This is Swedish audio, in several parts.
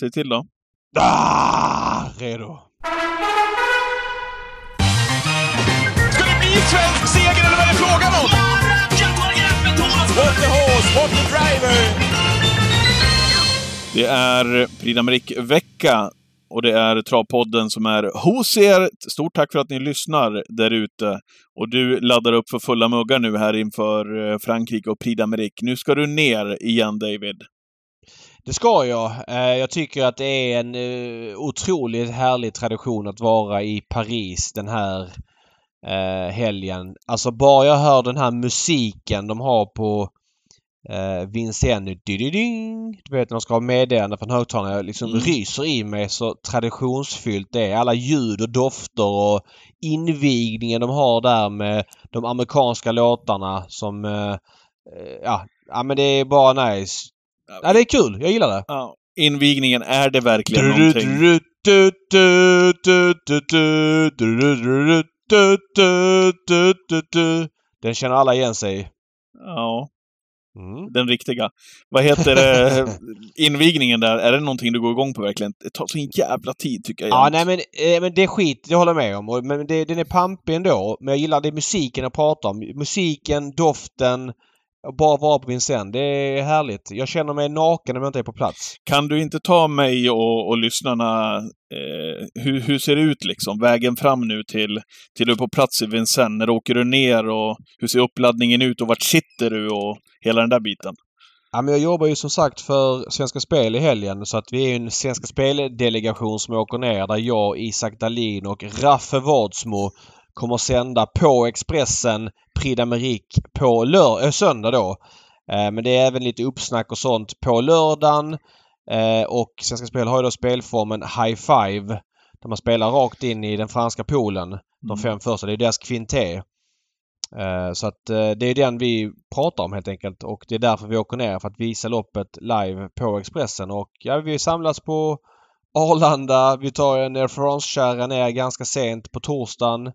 Säg till då. Ah, redo. Ska det bli svensk seger eller vad är det frågan om? What the horse, what the driver! Det är Prix d'Amérique-vecka och det är Travpodden som är hos er. Stort tack för att ni lyssnar där ute. Och du laddar upp för fulla muggar nu här inför eh, Frankrike och Prix d'Amérique. Nu ska du ner igen, David. Det ska jag. Eh, Jag tycker att det är en eh, otroligt härlig tradition att vara i Paris den här eh, helgen. Alltså bara jag hör den här musiken de har på eh, Vincennes. Du vet när de ska ha meddelande från högtalarna. Jag liksom Mm. ryser i mig så traditionsfyllt det är. Alla ljud och dofter och invigningen de har där med de amerikanska låtarna som... Eh, ja, ja, men det är bara nice. Ja, det är kul. Jag gillar det. Ja. Invigningen, är det verkligen någonting? Den känner alla igen sig. Ja, Mm. den riktiga. Vad heter det? Invigningen där, är det någonting du går igång på verkligen? Det tar så en jävla tid tycker jag. Ja, nej men, eh, men det är skit. Det håller jag med om. Men det, den är pampig ändå. Men jag gillar det musiken jag pratar om. Musiken, doften. Och Bara vara på Vincennes. Det är härligt. Jag känner mig naken om jag inte är på plats. Kan du inte ta mig och, och lyssnarna, eh, hur, hur ser det ut liksom? Vägen fram nu till, till du är på plats i Vincennes. När åker du ner och hur ser uppladdningen ut och vart sitter du och hela den där biten? Ja, men jag jobbar ju som sagt för Svenska Spel i helgen så att vi är en Svenska Spel-delegation som åker ner där jag, Isak Dahlin och Raffe Wardsmo kommer sända på Expressen Prix d'Amérique på lör- äh, söndag då. Eh, men det är även lite uppsnack och sånt på lördagen. Eh, och Svenska Spel har ju då spelformen High Five där man spelar rakt in i den franska poolen. De Mm. fem första. Det är deras kvinté. Eh, Så att eh, det är den vi pratar om helt enkelt och det är därför vi åker ner för att visa loppet live på Expressen och ja, vi samlas på Arlanda. Vi tar en Air France-kärra ner ganska sent på torsdagen.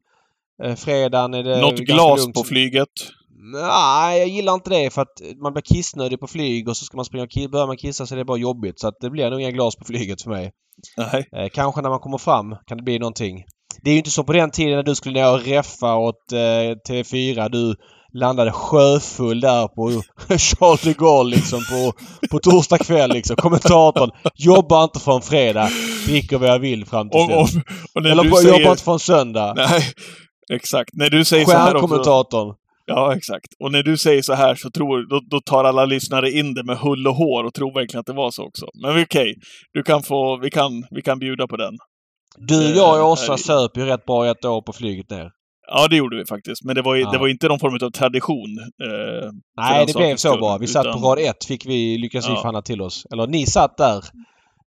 Eh, Fredagen är det Något glas lugnt. på flyget? Nej, jag gillar inte det för att man blir kissnödig på flyg och så ska man springa och börjar man kissa så är det bara jobbigt. Så att det blir nog inga glas på flyget för mig. Nej. Eh, kanske när man kommer fram kan det bli någonting. Det är ju inte så på den tiden när du skulle ner och reffa åt eh, TV4. Du landade sjöfull där på Charles de Gaulle liksom på, på torsdag kväll liksom. Kommentatorn. Jobbar inte från fredag. Dricker vad jag vill fram till Och, och, och Eller på, säger... jobbar inte från söndag. Nej, exakt. När du säger så här också... Stjärnkommentatorn. Ja, exakt. Och när du säger så här så tror, då, då tar alla lyssnare in det med hull och hår och tror verkligen att det var så också. Men okej, du kan få, vi kan, vi kan bjuda på den. Du, Eh, jag och Åsa söp ju rätt bra ett år på flyget ner. Ja, det gjorde vi faktiskt. Men det var, ju- Ja. det var inte någon form av tradition. Eh, Nej, det blev så bara. Vi satt utan- på rad ett fick vi, lyckades vi Ja. förhandla till oss. Eller ni satt där.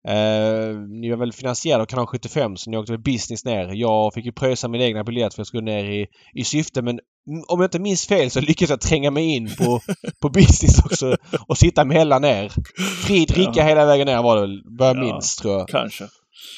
Eh, ni var väl finansierade av kanal 75 så ni åkte väl business ner. Jag fick ju pröjsa min egna biljett för jag skulle ner i, i syfte men om jag inte minns fel så lyckades jag tränga mig in på, på business också och sitta mellan er. Fri dricka Ja. hela vägen ner var det väl, vad jag Ja. minns tror jag. Kanske.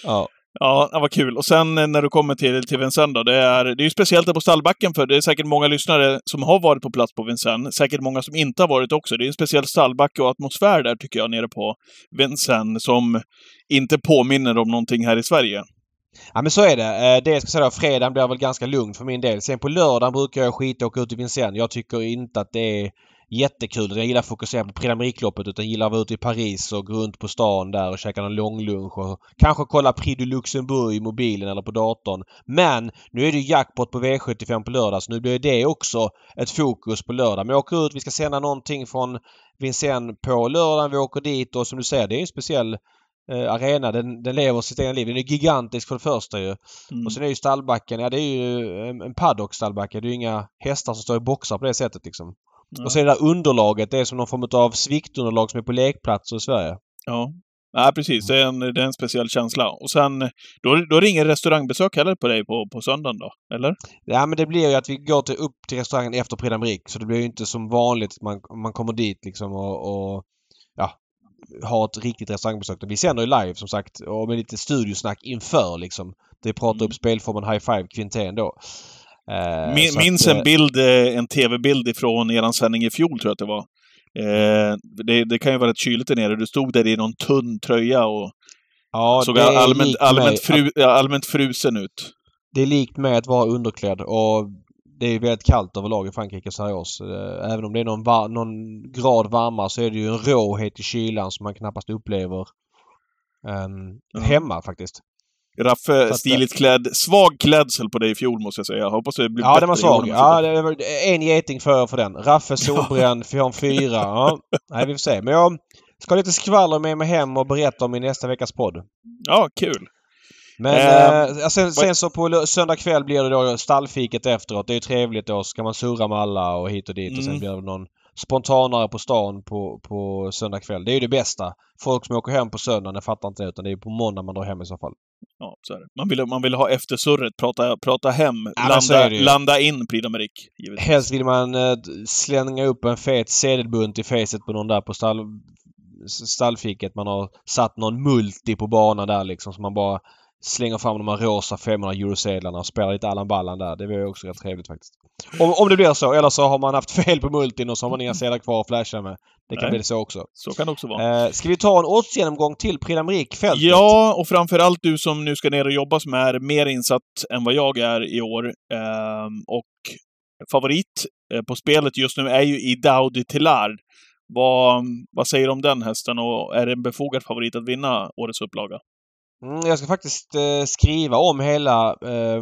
Ja. Ja, vad kul. Och sen eh, när du kommer till, till Vincennes då, det är, det är ju speciellt där på stallbacken för det är säkert många lyssnare som har varit på plats på Vincennes. Säkert många som inte har varit också. Det är en speciell stallbacke och atmosfär där tycker jag nere på Vincennes som inte påminner om någonting här i Sverige. Ja men så är det. Eh, det jag ska säga då, fredagen blir väl ganska lugn för min del. Sen på lördagen brukar jag skita och åka ut i Vincennes. Jag tycker inte att det är jättekul. Jag gillar att fokusera på Prix utan gillar att vara ute i Paris och gå runt på stan där och käka någon långlunch och kanske kolla Prix du Luxembourg i mobilen eller på datorn. Men nu är det jackpot på V75 på lördag så nu blir det också ett fokus på lördag. Men jag åker ut, vi ska sända någonting från Vincennes på lördagen. Vi åker dit och som du säger det är en speciell eh, arena. Den, den lever sitt eget liv. Den är gigantisk för det första ju. Mm. Och sen är ju stallbacken, ja det är ju en, en paddock stallbacke. Det är ju inga hästar som står i boxar på det sättet liksom. Ja. Och så är det där underlaget, det är som någon form av sviktunderlag som är på lekplatser i Sverige. Ja. Ja, precis. Det är, en, det är en speciell känsla. Och sen, då, då är det ingen restaurangbesök heller på dig på, på söndagen då? Eller? Ja men det blir ju att vi går till, upp till restaurangen efter Prix. Så det blir ju inte som vanligt att man, man kommer dit liksom och, och ja, har ett riktigt restaurangbesök. Vi sänder ju live som sagt och med lite studiosnack inför liksom. Det pratar Mm. upp spelformen High Five Kvintén då. Eh, Min, så att, minns eh, en bild, eh, en tv-bild ifrån eran sändning i fjol, tror jag att det var. Det, det kan ju vara rätt kyligt där nere. Du stod där i någon tunn tröja och Ja, Såg allmänt, allmänt, mig. fru, allmänt frusen ut. Det är likt med att vara underklädd och det är väldigt kallt överlag i Frankrike så här års. Även om det är någon, var- någon grad varmare så är det ju en råhet i kylan som man knappast upplever ehm, Ja. hemma faktiskt. Raffe, att, stiligt klädd. Svag klädsel på dig i fjol måste jag säga. Jag hoppas det blir Ja, bättre den var i år svag. Ja, det var en geting för för den. Raffe solbränd, en fyra. Ja. Nej, vi får se. Men jag ska ha lite skvaller med mig hem och berätta om i nästa veckas podd. ja kul. Men Eh, eh, sen, sen så på söndag kväll blir det då stallfiket efteråt. Det är ju trevligt då. Så kan man surra med alla och hit och dit. Och sen Mm. blir det någon spontanare på stan på, på söndag kväll. Det är ju det bästa. Folk som åker hem på söndagen fattar inte det utan det är på måndag man drar hem i så fall. Ja, så är det. Man vill, man vill ha eftersurret, prata, prata hem, så landa, landa in Prix d'Amérique. Helst vill man eh, slänga upp en fet sedelbunt i facet på någon där på stall, stallfiket. Man har satt någon multi på banan där liksom. Så man bara slänger fram de här rosa 500 eurosedlarna och spelar lite Allan Ballan där. Det var ju också rätt trevligt faktiskt. Om, om det blir så. Eller så har man haft fel på multin och så har man inga sedlar kvar att flasha med. Det kan Nej. bli så också. Så kan det också vara. Eh, ska vi ta en oddsgenomgång till Prix d'Amérique-fältet? Ja, och framförallt du som nu ska ner och jobba som är mer insatt än vad jag är i år. Ehm, och favorit eh, på spelet just nu är ju Idaudi Tillard. Vad, vad säger du om den hästen och är det en befogad favorit att vinna årets upplaga? Mm, jag ska faktiskt eh, skriva om hela eh,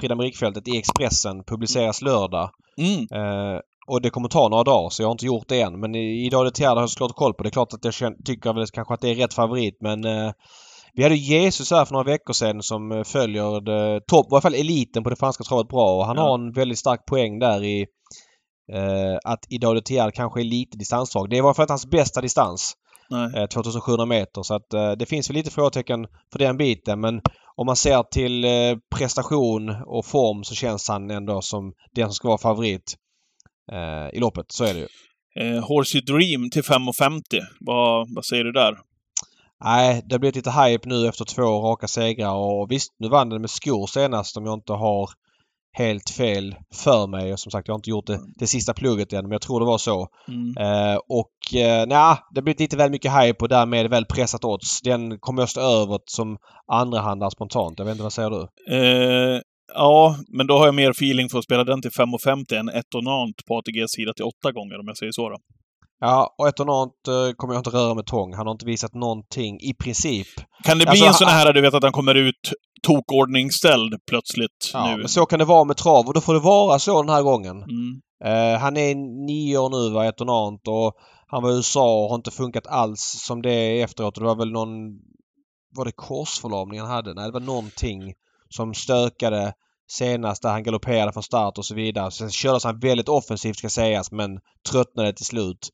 Prix i Expressen. Publiceras lördag. Mm. Eh, och det kommer ta några dagar så jag har inte gjort det än. Men idag det Tierda har jag såklart koll på. Det är klart att jag känner, tycker väl kanske att det är rätt favorit men eh, vi hade Jesus här för några veckor sedan som eh, följer det, topp, i alla fall eliten på det franska travet bra och han Ja. har en väldigt stark poäng där i eh, att Idag Tierda kanske är lite distansdrag. Det var för att hans bästa distans. Nej. eh, 2700 meter. Så att eh, det finns väl lite frågetecken för den biten. Men om man ser till eh, prestation och form så känns han ändå som den som ska vara favorit eh, i loppet. Så är det ju. Eh, Horsey Dream till 5,50. Vad, vad säger du där? Nej, det har blivit lite hype nu efter två raka segrar och visst, nu vann den med skor senast om jag inte har helt fel för mig. Och som sagt, jag har inte gjort det, det sista plugget än, men jag tror det var så. Mm. Eh, och eh, nja, det har blivit lite väl mycket hype och därmed väl pressat odds. Den kommer jag stå över som andrahandare spontant. Jag vet inte, vad säger du? Eh, ja, men då har jag mer feeling för att spela den till 5,50 än ett och nant på ATGs sida till åtta gånger om jag säger så då. Ja, och Etonant eh, kommer jag inte röra med tång. Han har inte visat någonting i princip. Kan det bli Alltså, en sån här, du vet att han kommer ut tokordningställd plötsligt Ja, nu? men så kan det vara med trav och då får det vara så den här gången. Mm. Eh, han är nio år nu, va, Etonant och han var i USA och har inte funkat alls som det är efteråt. Det var väl någon... Var det korsförlamning han hade? Nej, det var någonting som stökade senast där han galopperade från start och så vidare. Sen kördes han väldigt offensivt ska sägas men tröttnade till slut.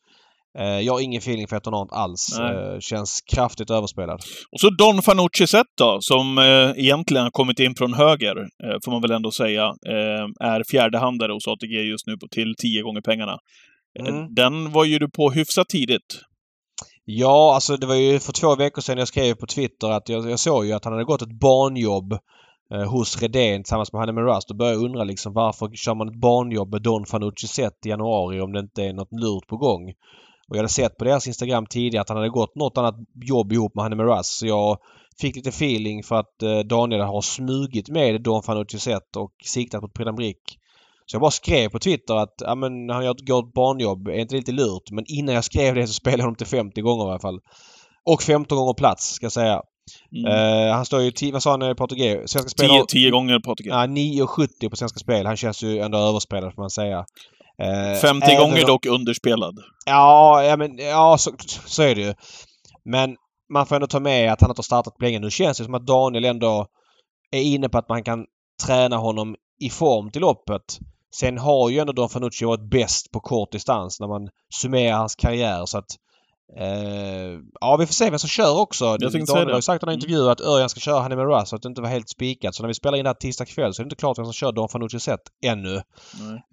Eh, jag har ingen feeling för Etonant alls. Nej. Eh, känns kraftigt överspelad. Och så Don Fanucci Zet då, som eh, egentligen har kommit in från höger, eh, får man väl ändå säga, eh, är fjärdehandare hos ATG just nu på, till tio gånger pengarna. Eh, Mm. Den var ju du på hyfsat tidigt. Ja, alltså det var ju för två veckor sedan jag skrev på Twitter att jag, jag såg ju att han hade gått ett barnjobb hos Redén tillsammans med Hanne Rust och började undra liksom varför kör man ett barnjobb med Don Fanucci Zet i januari om det inte är något lurt på gång. Och jag hade sett på deras Instagram tidigare att han hade gått något annat jobb ihop med Hanne Rust så jag fick lite feeling för att eh, Daniel har smugit med Don Fanucci Zet och siktat på Prix d'Amérique. Så jag bara skrev på Twitter att ja, men han gör ett barnjobb. Är inte det lite lurt? Men innan jag skrev det så spelade jag honom till 50 gånger i alla fall. Och 15 gånger plats ska jag säga. Mm. Eh, han står ju 10, vad sa han? Svenska Spel tio, har- tio gånger på ATG. Ja, 9,70 på Svenska Spel. Han känns ju ändå överspelad får man säga. Eh, 50 även gånger om- dock underspelad. Ja, ja, men, ja så, så är det ju. Men man får ändå ta med att han inte har startat på länge. Nu känns det som att Daniel ändå är inne på att man kan träna honom i form till loppet. Sen har ju ändå Don Fanucci varit bäst på kort distans när man summerar hans karriär. Så att, eh, ja, vi får se vem som kör också. Daniel har ju sagt i några intervjuer att Örjan ska köra han med Russ så att det inte var helt spikat. Så när vi spelar in det här tisdag kväll så är det inte klart vem som kör Don Fanucci set ännu.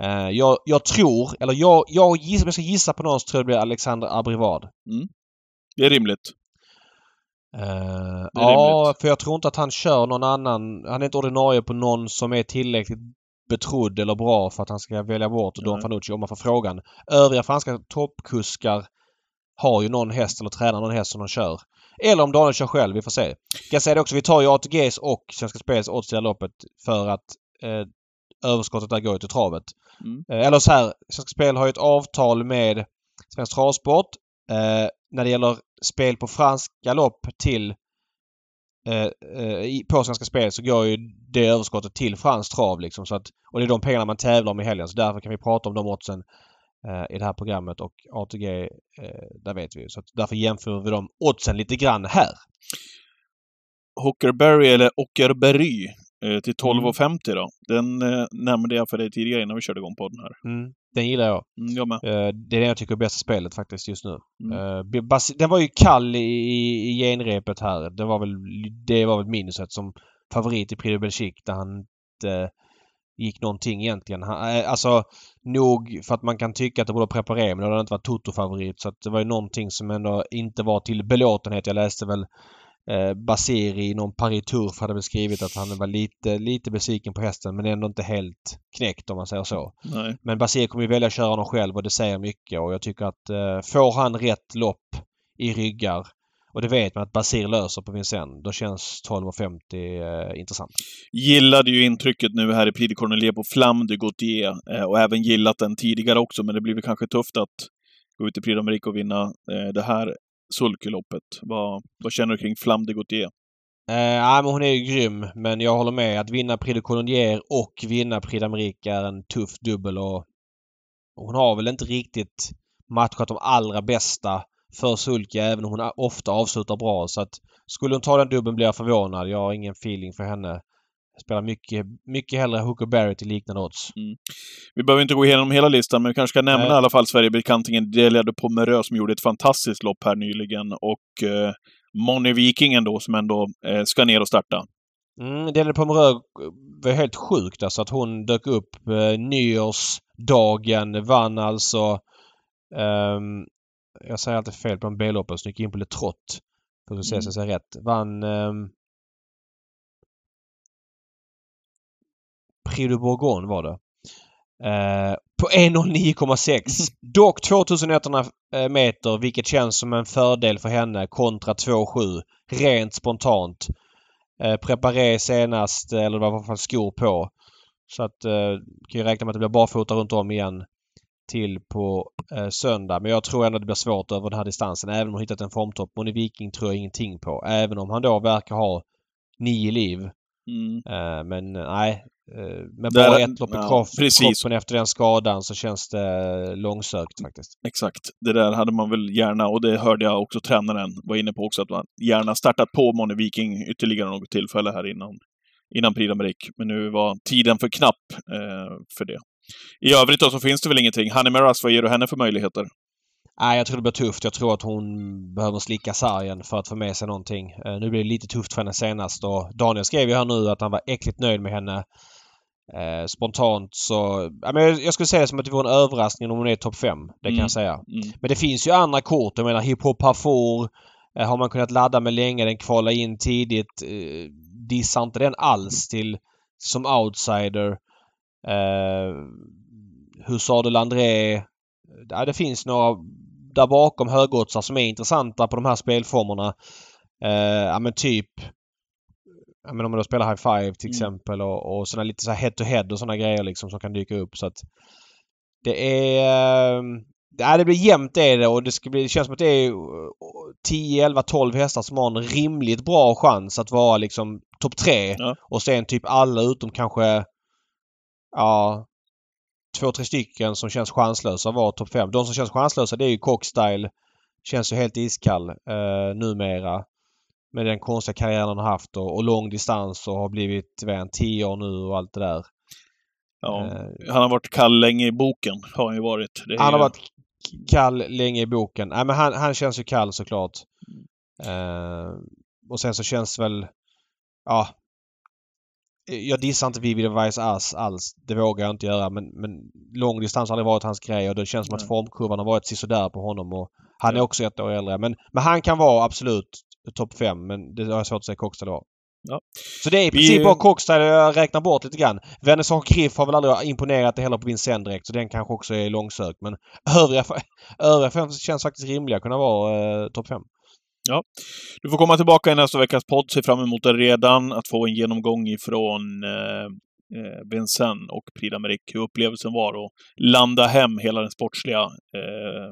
Eh, jag, jag tror, eller jag, jag gissar, om jag ska gissa på någon så tror jag det blir Alexander Abrivad. Det är rimligt. Är ja, rimligt. för jag tror inte att han kör någon annan. Han är inte ordinarie på någon som är tillräckligt betrodd eller bra för att han ska välja bort Don. Fanucci om man får frågan. Övriga franska toppkuskar har ju någon häst eller tränar någon häst som de kör. Eller om Daniel kör själv. Vi får se. Jag säga det också. Vi tar ju ATGs och Svenska Spels odds i loppet för att eh, överskottet där går ju till travet. Mm. Eh, eller så här. Svenska Spel har ju ett avtal med Svensk Travsport. Eh, när det gäller spel på franska lopp till eh, eh, på Svenska Spel så går ju det överskottet till fransk trav liksom. Så att, och det är de pengarna man tävlar om i helgen. Så därför kan vi prata om de oddsen i det här programmet. Och ATG, eh, där vet vi ju. Så därför jämför vi de oddsen lite grann här. Hockerberry eller Ockerberry eh, till Mm. 12,50 då. Den eh, nämnde jag för dig tidigare innan vi körde igång podden här. Mm, den gillar jag. Mm, jag med. Eh, det är det jag tycker är bästa spelet faktiskt just nu. Mm. Eh, den var ju kall i, i, genrepet här. Det var väl, det var väl minuset som favorit i Prix de Belgique där han inte gick någonting egentligen. Han, eh, alltså nog för att man kan tycka att det borde preparera men det hade inte varit Toto-favorit. Så att det var ju någonting som ändå inte var till belåtenhet. Jag läste väl eh, Basiri i någon Paris Turf hade väl skrivit att han var lite, lite besviken på hästen men ändå inte helt knäckt om man säger så. Nej. Men Basir kommer ju välja att köra honom själv och det säger mycket och jag tycker att eh, får han rätt lopp i ryggar och det vet man att Basir löser på Vincennes, då känns 12,50 eh, intressant. Gillade ju intrycket nu här i Prix de Cornelier på Flamme de Gautier eh, och även gillat den tidigare också, men det blir väl kanske tufft att gå ut i Prix d'Amérique och vinna eh, det här sulkeloppet. Vad, vad känner du kring Flamme de Gautier? Eh, men hon är ju grym men jag håller med. Att vinna Prix de Colonier och vinna Prix d'Amérique är en tuff dubbel och och hon har väl inte riktigt matchat de allra bästa för Sulke även om hon ofta avslutar bra. Så att skulle hon ta den dubbeln blir jag förvånad. Jag har ingen feeling för henne. Jag spelar mycket, mycket hellre Hooker Barry till liknande odds. Vi behöver inte gå igenom hela listan, men vi kanske ska nämna Nej. i alla fall Sverigebekantingen Delia de Pomereux som gjorde ett fantastiskt lopp här nyligen och eh, Moni Vikingen då som ändå eh, ska ner och starta. Mm, Dele Pomereux var helt sjukt alltså att hon dök upp eh, nyårsdagen, vann alltså ehm, jag säger alltid fel på en B-loppen så gick jag in på Le Trott. För att se Mm. så jag säger rätt. Vann um, Prix de Bourgogne var det. Eh, på 1.09,6. Dock 2100 eh, meter vilket känns som en fördel för henne kontra 2.7. Rent spontant. Eh, preparé senast, eh, eller det var i alla fall skor på. Så att eh, kan ju räkna med att det blir barfota runt om igen till på eh, söndag. Men jag tror ändå det blir svårt över den här distansen. Även om hon hittat en formtopp. Moni Viking tror jag ingenting på. Även om han då verkar ha nio liv. Mm. Eh, men nej. Eh, med Där- bara ett lopp i ja, kropp, kroppen efter den skadan så känns det långsökt faktiskt. Exakt. Det där hade man väl gärna, och det hörde jag också tränaren var inne på också, att man gärna startat på Moni Viking ytterligare något tillfälle här innan, innan Prix. Men nu var tiden för knapp eh, för det. I övrigt då så finns det väl ingenting. Hanne Meras, vad ger du henne för möjligheter? Nej, jag tror det blir tufft. Jag tror att hon behöver slicka sargen för att få med sig någonting. Eh, nu blir det lite tufft för henne senast och Daniel skrev ju här nu att han var äckligt nöjd med henne. Eh, spontant så... Jag, skulle säga som att det vore en överraskning om hon är topp 5. Det kan Mm. jag säga. Mm. Men det finns ju andra kort. Jag menar Hip Hop Parfour eh, har man kunnat ladda med länge. Den kvalar in tidigt. Dissar inte den alls till som outsider. Eh, Hussard de Landré. Ja, det finns några där bakom högoddsar som är intressanta på de här spelformerna. Eh, ja men typ Ja, men om man då spelar High Five till Mm. exempel och, och sådana lite så här head to head och sådana grejer liksom som kan dyka upp så att det är... eh, Ja, det blir jämnt är det och det, ska bli, det känns som att det är eh, 10, 11, 12 hästar som har en rimligt bra chans att vara liksom topp tre. Ja. Och sen typ alla utom kanske ja, två, tre stycken som känns chanslösa var topp fem. De som känns chanslösa det är ju Cockstyle. Känns ju helt iskall eh, numera. Med den konstiga karriären han har haft och, och lång distans och har blivit vad är han, 10 år nu och allt det där. Ja. Eh, Han har varit kall länge i boken, har han ju varit. Han har ju- varit kall länge i boken. Nej, men han, han känns ju kall såklart. Eh, och sen så känns väl... Ja. Jag dissar inte Vivid Weiss alls, alls. Det vågar jag inte göra. Men, men lång distans har aldrig varit hans grej och det känns som att formkurvan har varit sisådär på honom. Och han är också ett år äldre. Men, men han kan vara absolut topp fem. Men det har jag svårt att säga Cockstyle var. Ja. Så det är i Vi- princip bara Cockstyle jag räknar bort lite grann. Venison Kriff har väl aldrig imponerat det heller på Vincennes direkt så den kanske också är långsökt. Men övriga, övriga fem känns faktiskt rimliga att kunna vara eh, topp fem. Du får komma tillbaka i nästa veckas podd. Se fram emot det redan. Att få en genomgång ifrån eh, eh, Vincennes och Prix d'Amérique. Hur upplevelsen var och landa hem hela den sportsliga eh,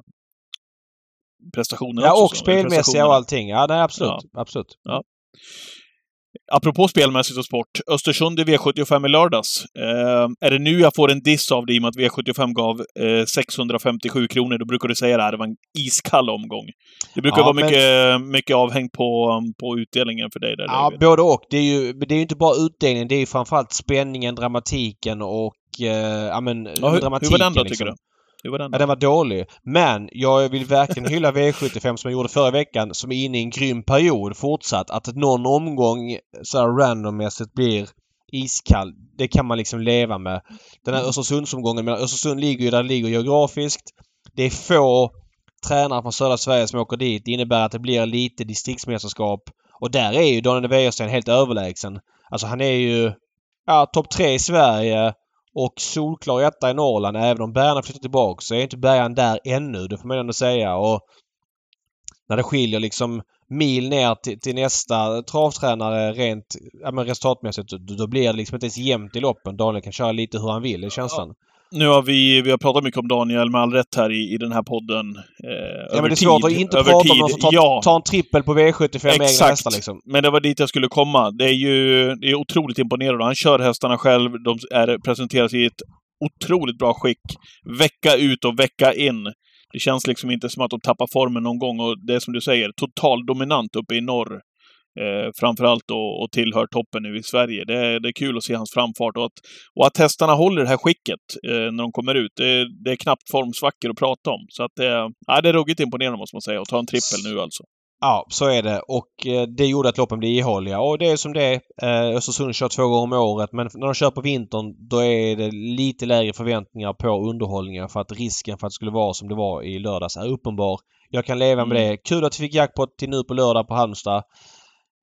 prestationen. Ja, också, och spelmässiga och allting. Ja, nej absolut. Absolut. Apropå spelmässigt och sport. Östersund i V75 i lördags. Eh, är det nu jag får en diss av dig i och med att V75 gav eh, 657 kronor? Då brukar du säga det här, det var en iskall omgång. Det brukar Ja, vara men- mycket, mycket avhäng på, på utdelningen för dig där, Ja, David. både och. Det är ju det är inte bara utdelningen. Det är ju framförallt spänningen, dramatiken och... Eh, ja, men, Ja, hur, hur dramatiken. var den då, liksom. tycker du? Hur var den Ja, den var dålig. Men jag vill verkligen hylla V75 som jag gjorde förra veckan som är inne i en grym period fortsatt. Att någon omgång så här randommässigt blir iskall. Det kan man liksom leva med. Den här Östersundsomgången, men Östersund ligger ju där det ligger geografiskt. Det är få tränare från södra Sverige som åker dit. Det innebär att det blir lite distriktsmästerskap. Och där är ju Daniel Wäjersten helt överlägsen. Alltså han är ju ja, topp tre i Sverige och solklar etta i Norrland. Även om Bergan har flyttat tillbaka så är inte Bergan där ännu. Det får man ändå säga. Och när det skiljer liksom mil ner till, till nästa travtränare rent ja, men resultatmässigt då, då blir det liksom inte ens jämnt i loppen. Daniel kan köra lite hur han vill, det är känslan. Nu har vi, vi har pratat mycket om Daniel med all rätt här i, i den här podden. Eh, Ja men det är svårt tid. att inte prata tid. om någon som tar, ja, tar en trippel på V75 med egna hästar liksom. Men det var dit jag skulle komma. Det är ju det är otroligt imponerande. Han kör hästarna själv. De är, presenteras i ett otroligt bra skick. Vecka ut och vecka in. Det känns liksom inte som att de tappar formen någon gång och det är som du säger, total dominant uppe i norr. Eh, framförallt och, och tillhör toppen nu i Sverige. Det är, det är kul att se hans framfart och att, och att hästarna håller det här skicket eh, när de kommer ut. Det, det är knappt formsvackor att prata om. Så att det, ja, det är ruggigt imponerande måste man säga. Och ta en trippel nu alltså. Ja, så är det. Och eh, det gjorde att loppen blev ihålliga. Och det är som det är. Eh, Östersund kör två gånger om året men när de kör på vintern då är det lite lägre förväntningar på underhållningen för att risken för att det skulle vara som det var i lördags är uppenbar. Jag kan leva med Mm. det. Kul att vi fick jackpot till nu på lördag på Halmstad.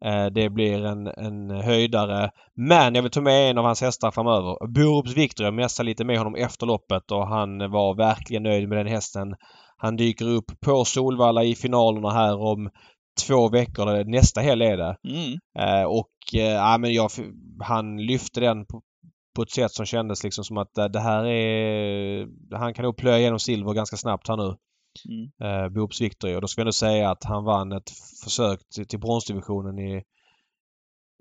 Eh, det blir en, en höjdare. Men jag vill ta med en av hans hästar framöver. Borups Victor. Jag messade lite med honom efter loppet och han var verkligen nöjd med den hästen. Han dyker upp på Solvalla i finalerna här om två veckor. eller Nästa helg är det. Mm. Eh, och eh, ja, men jag, han lyfte den på, på ett sätt som kändes liksom som att det här är... Han kan nog plöja igenom silver ganska snabbt här nu. Mm. Eh, Boops Victory. Och då ska vi ändå säga att han vann ett försök till, till bronsdivisionen i,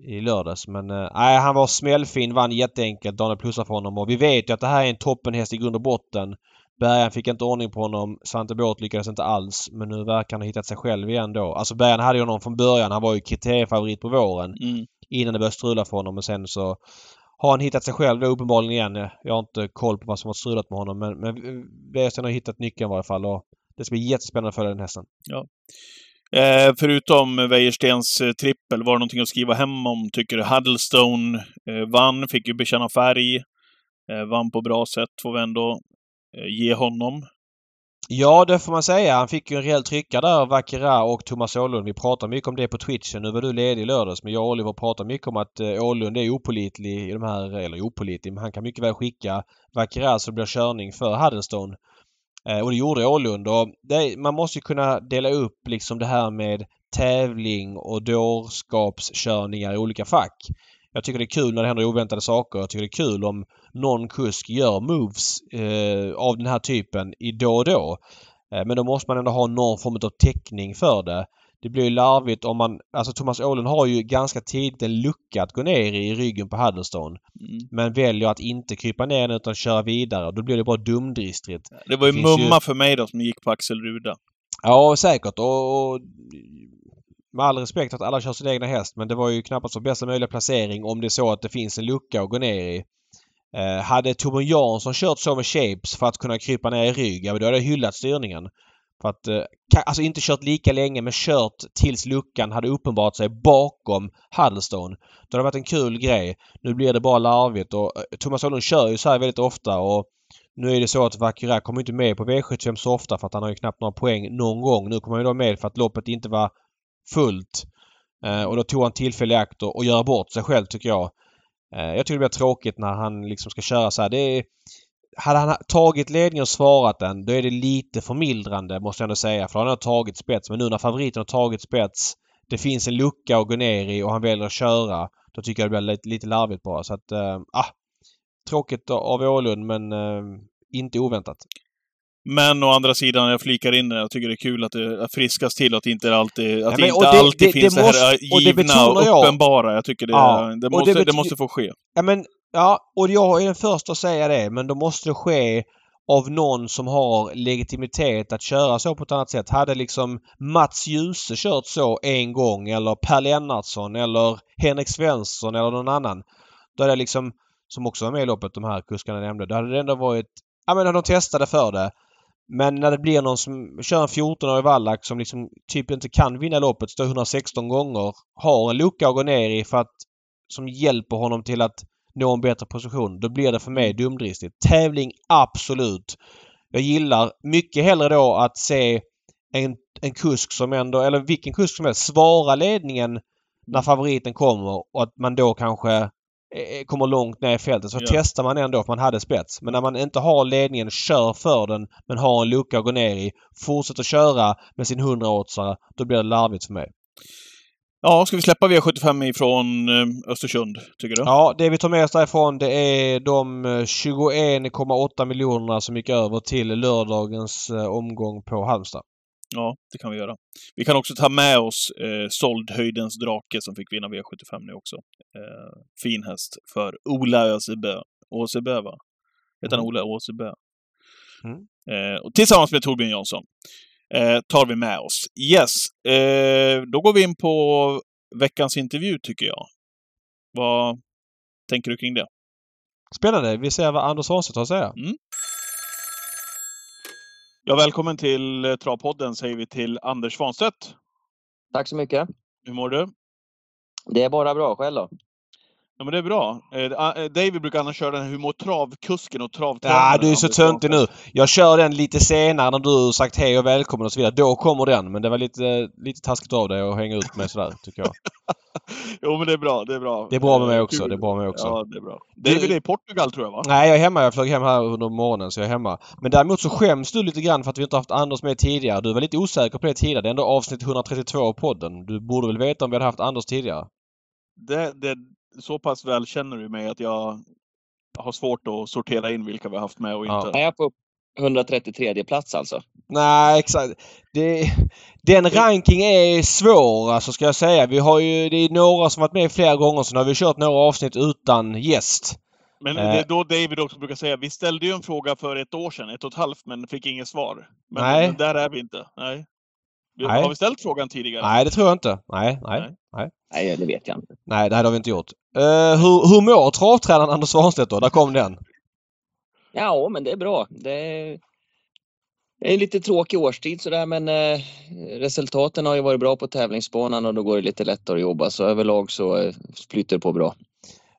i lördags. Men eh, nej, han var smällfin, vann jätteenkelt. Daniel plussar för honom. Och vi vet ju att det här är en toppenhäst i grund och botten. Bergan fick inte ordning på honom. Svante Båth lyckades inte alls. Men nu verkar han ha hittat sig själv igen då. Alltså Bergan hade ju honom från början. Han var ju kriteriefavorit på våren. Mm. Innan det började strula för honom. Men sen så har han hittat sig själv då uppenbarligen igen. Jag har inte koll på vad som har strulat med honom. Men, men Wäjersten har hittat nyckeln i varje fall. Och det ska bli jättespännande att följa den hästen. Eh, förutom Wäjerstens eh, trippel, var det någonting att skriva hem om, tycker du? Huddlestone eh, vann, fick ju bekänna färg. Eh, vann på bra sätt, får vi ändå eh, ge honom. Ja, det får man säga. Han fick ju en rejäl trycka där Vakira och Thomas Åhlund. Vi pratade mycket om det på Twitchen. Nu var du ledig i lördags men jag och Oliver pratade mycket om att Åhlund är opålitlig i de här, eller opålitlig, men han kan mycket väl skicka Vakira så det blir körning för Huddlestone. Eh, och det gjorde Åhlund och det, man måste ju kunna dela upp liksom det här med tävling och dårskapskörningar i olika fack. Jag tycker det är kul när det händer oväntade saker. Jag tycker det är kul om någon kusk gör moves eh, av den här typen i då och då. Eh, men då måste man ändå ha någon form av täckning för det. Det blir ju larvigt om man... Alltså Thomas Åhlund har ju ganska tidigt en lucka att gå ner i, ryggen på Huddlestone. Mm. Men väljer att inte krypa ner den utan köra vidare. Då blir det bara dumdristigt. Det var ju Det mumma ju- för mig då som gick på Axel Ruda. Ja, säkert. Och, och med all respekt att alla kör sin egna häst men det var ju knappast bästa möjliga placering om det är så att det finns en lucka att gå ner i. Eh, hade Torbjörn Jansson kört så med Shapes för att kunna krypa ner i rygg, ja då hade jag hyllat styrningen. För att, eh, alltså inte kört lika länge men kört tills luckan hade uppenbarat sig bakom Huddlestone. Det hade varit en kul grej. Nu blir det bara larvigt och eh, Thomas Åhlund kör ju så här väldigt ofta och nu är det så att Vakura kommer inte med på V75 så ofta för att han har ju knappt några poäng någon gång. Nu kommer han ju då med för att loppet inte var fullt. Eh, och då tog han tillfällig akt och, och göra bort sig själv tycker jag. Eh, jag tycker det blir tråkigt när han liksom ska köra så här. Det är, hade han tagit ledningen och svarat den, då är det lite förmildrande måste jag ändå säga. För han har tagit spets. Men nu när favoriten har tagit spets, det finns en lucka att gå ner i och han väljer att köra. Då tycker jag det blir lite, lite larvigt bara. Så att, äh, ah, Tråkigt av Ålund men äh, inte oväntat. Men å andra sidan, jag flikar in det, jag tycker det är kul att det friskas till att det inte alltid, att men- inte det- alltid det- finns det det, måste- här det givna betonar och jag. uppenbara. Jag tycker det, Ja, det, måste, det det, måste få ske. Ja men, ja och jag är den första att säga det men då måste det ske av någon som har legitimitet att köra så på ett annat sätt. Hade liksom Mats Djuse kört så en gång eller Per Lennartsson eller Henrik Svensson eller någon annan. Då hade det liksom, som också var med i loppet, de här kuskarna jag nämnde, då hade det ändå varit, ja men de testade för det. Men när det blir någon som kör en 14-årig vallack som liksom typ inte kan vinna loppet, står 116 gånger, har en lucka att gå ner i för att som hjälper honom till att nå en bättre position. Då blir det för mig dumdristigt. Tävling, absolut. Jag gillar mycket hellre då att se en, en kusk som ändå, eller vilken kusk som helst, svara ledningen när favoriten kommer och att man då kanske eh, kommer långt ner i fältet. Så Ja. testar man ändå för man hade spets. Men när man inte har ledningen, kör för den men har en lucka att gå ner i. Fortsätter köra med sin 100-åtsare. Då blir det larvigt för mig. Ja, ska vi släppa V75 ifrån eh, Östersund, tycker du? Ja, det vi tar med oss därifrån det är de eh, 21,8 miljonerna som gick över till lördagens eh, omgång på Halmstad. Ja, det kan vi göra. Vi kan också ta med oss eh, Såldhöjdens drake som fick vinna V75 nu också. Eh, fin häst för Ola Ösebö. Åsebö, va? Heter han Mm. Ola Åsebö? Mm. Eh, och tillsammans med Torbjörn Jansson eh, tar vi med oss. Yes, eh, då går vi in på veckans intervju, tycker jag. Vad tänker du kring det? Spännande. Vi ser vad Anders Svanstedt har att säga. Ja, välkommen till eh, Travpodden säger vi till Anders Svanstedt. Tack så mycket. Hur mår du? Det är bara bra. Själv då? Ja, men det är bra. Eh, eh, David brukar annars köra den här Hur mår travkusken och travtränaren. Ja, du är så töntig nu. Jag kör den lite senare när du sagt hej och välkommen och så vidare. Då kommer den. Men det var lite, lite taskigt av dig att hänga ut med sådär, tycker jag. Jo, men det är bra. Det är bra. Det är bra med mig Eh, också. kul. Det är bra med mig också. Ja, det är bra. David är i Portugal, tror jag, va? Nej, jag är hemma. Jag flög hem här under morgonen så jag är hemma. Men däremot så skäms du lite grann för att vi inte haft Anders med tidigare. Du var lite osäker på det tidigare. Det är ändå avsnitt 132 av podden. Du borde väl veta om vi hade haft Anders tidigare? Det, det, så pass väl känner du mig att jag har svårt att sortera in vilka vi har haft med och Ja. inte. Är jag på 133 plats alltså? Nej, exakt. Det, den ranking är svår alltså ska jag säga. Vi har ju, det är några som varit med flera gånger så nu har vi kört några avsnitt utan gäst. Men Eh. det är då David också brukar säga, vi ställde ju en fråga för ett år sedan, ett och ett halvt, men fick inget svar. Men, Nej. men där är vi inte. Nej. Nej. Har vi ställt frågan tidigare? Nej, det tror jag inte. Nej, nej, Nej. nej. Nej, det vet jag inte. Nej, det hade vi inte gjort. Uh, hur, hur mår travtränaren Anders Svanstedt då? Där kom den. Ja, men det är bra. Det är, det är lite tråkig årstid sådär, men eh, resultaten har ju varit bra på tävlingsbanan och då går det lite lättare att jobba. Så överlag så eh, flyter det på bra.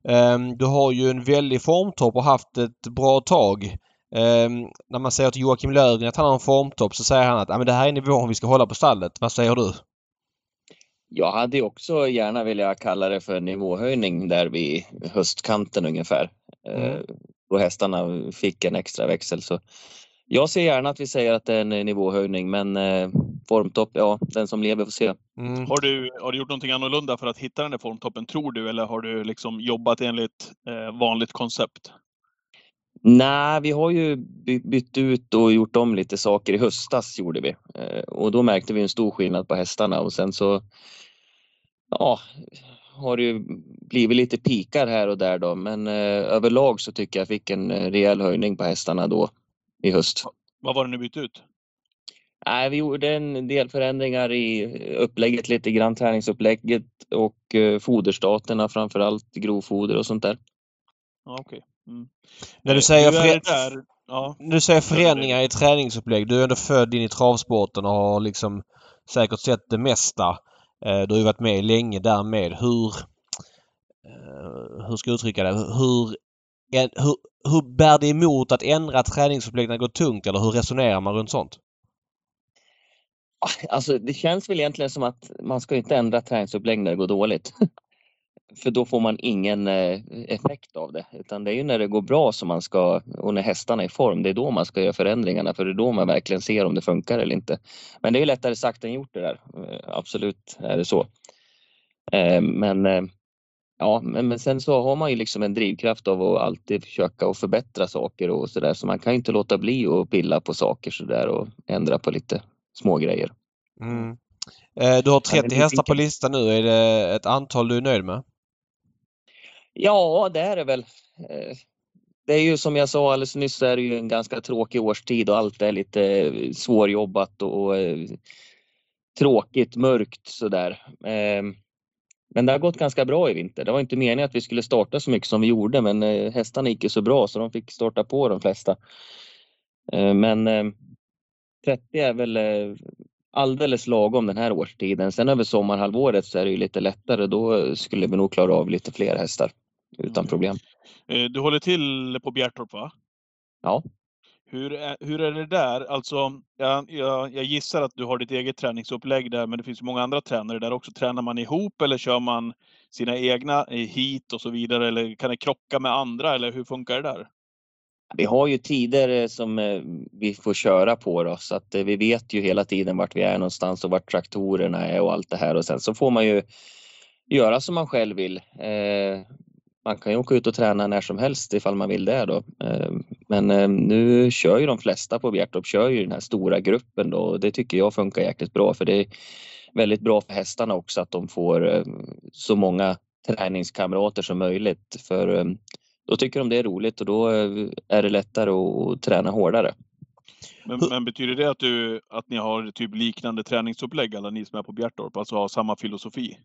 Ehm, du har ju en väldig formtopp och haft ett bra tag. Ehm, när man säger till Joakim Löfgren att han har en formtopp så säger han att ah, men det här är nivån vi ska hålla på stallet. Vad säger du? Jag hade också gärna velat kalla det för nivåhöjning där vid höstkanten ungefär. Mm. Eh, Då hästarna fick en extra växel. Så jag ser gärna att vi säger att det är en nivåhöjning men eh, formtopp, ja den som lever får se. Mm. Har du, har du gjort någonting annorlunda för att hitta den där formtoppen, tror du? Eller har du liksom jobbat enligt eh, vanligt koncept? Nej, vi har ju by- bytt ut och gjort om lite saker i höstas gjorde vi. Eh, Och då märkte vi en stor skillnad på hästarna och sen så ja, har det ju blivit lite pikar här och där då men eh, överlag så tycker jag fick en eh, rejäl höjning på hästarna då i höst. Vad var det ni bytte ut? Nej, vi gjorde en del förändringar i upplägget lite grann, träningsupplägget och foderstaterna framför allt grovfoder och sånt där. Okej. Mm. När du Eh, säger fre- det där, ja. Du säger förändringar i träningsupplägg. Du är ändå född in i travsporten och har liksom säkert sett det mesta. Eh, Du har ju varit med länge därmed. Hur... eh, Hur ska jag uttrycka det? Hur, hur, hur bär det emot att ändra träningsupplägg när det går tungt? Eller hur resonerar man runt sånt? Alltså, det känns väl egentligen som att man ska inte ändra träningsupplägg när det går dåligt. för då får man ingen eh, effekt av det. Utan det är ju när det går bra som man ska, och när hästarna är i form, det är då man ska göra förändringarna. För det är då man verkligen ser om det funkar eller inte. Men det är lättare sagt än gjort det där. Eh, absolut är det så. Eh, men ja, men, sen så har man ju liksom en drivkraft av att alltid försöka att förbättra saker och så där. Så man kan inte låta bli att pilla på saker så där och ändra på lite små grejer. Mm. Du har 30 hästar på listan nu. Är det ett antal du är nöjd med? Ja, det är det väl. Eh, det är ju som jag sa alldeles nyss så är det ju en ganska tråkig årstid och allt är lite eh, svårjobbat och eh, tråkigt, mörkt sådär. Ehm, men det har gått ganska bra i vinter. Det var inte meningen att vi skulle starta så mycket som vi gjorde men hästarna gick ju så bra så de fick starta på de flesta. Men ehm, 30 är väl alldeles lagom den här årstiden. Sen över sommarhalvåret så är det ju lite lättare. Då skulle vi nog klara av lite fler hästar utan mm. problem. Eh, du håller till på Bjärtorp va? Ja. Hur är, hur är det där? Alltså, jag, jag, jag, gissar att du har ditt eget träningsupplägg där, men det finns många andra tränare där också. Tränar man ihop eller kör man sina egna hit och så vidare? Eller kan det krocka med andra eller hur funkar det där? Vi har ju tider eh, som eh, vi får köra på då, så att vi vet ju hela tiden vart vi är någonstans och vart traktorerna är och allt det här och sen så får man ju göra som man själv vill man kan ju åka ut och träna när som helst ifall man vill det då. Eh, men eh, nu kör ju de flesta på Bjertorp, kör ju den här stora gruppen då och det tycker jag funkar jäkligt bra för det är väldigt bra för hästarna också att de får eh, så många träningskamrater som möjligt för då tycker de det är roligt och då är det lättare att träna hårdare. Men, men, betyder det att, du, att ni har typ liknande träningsupplägg alla ni som är på Bjertorp, alltså har samma filosofi?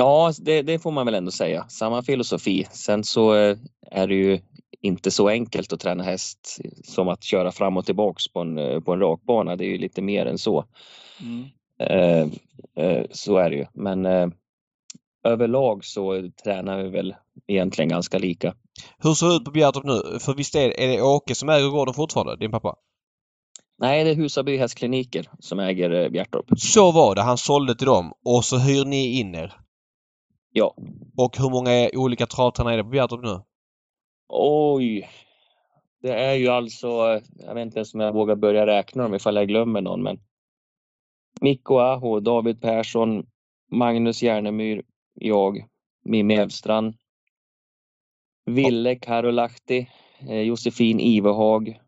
Ja, det, det, får man väl ändå säga. Samma filosofi. Sen så eh, är det ju inte så enkelt att träna häst som att köra fram och tillbaks på en, eh, på en rakbana. Det är ju lite mer än så. Mm. Eh, eh, så är det ju. Men eh, överlag så tränar vi väl egentligen ganska lika. Hur ser det ut på Bjärtorp nu? För visst är, är det Åke som äger gården fortfarande, din pappa? Nej, det är Husaby hästkliniker som äger Bjärtorp. Så var det. Han sålde till dem och så hyr ni in er. Ja. Och hur många olika travtränare är det på Bjärtorp nu? Oj. Det är ju alltså, jag vet inte ens om jag vågar börja räkna dem ifall jag glömmer någon, men Mikko Aho, David Persson, Magnus Järnemyr, jag, Mimmi Evstrand, Ville Karolahti, eh, Josefin Ivehag.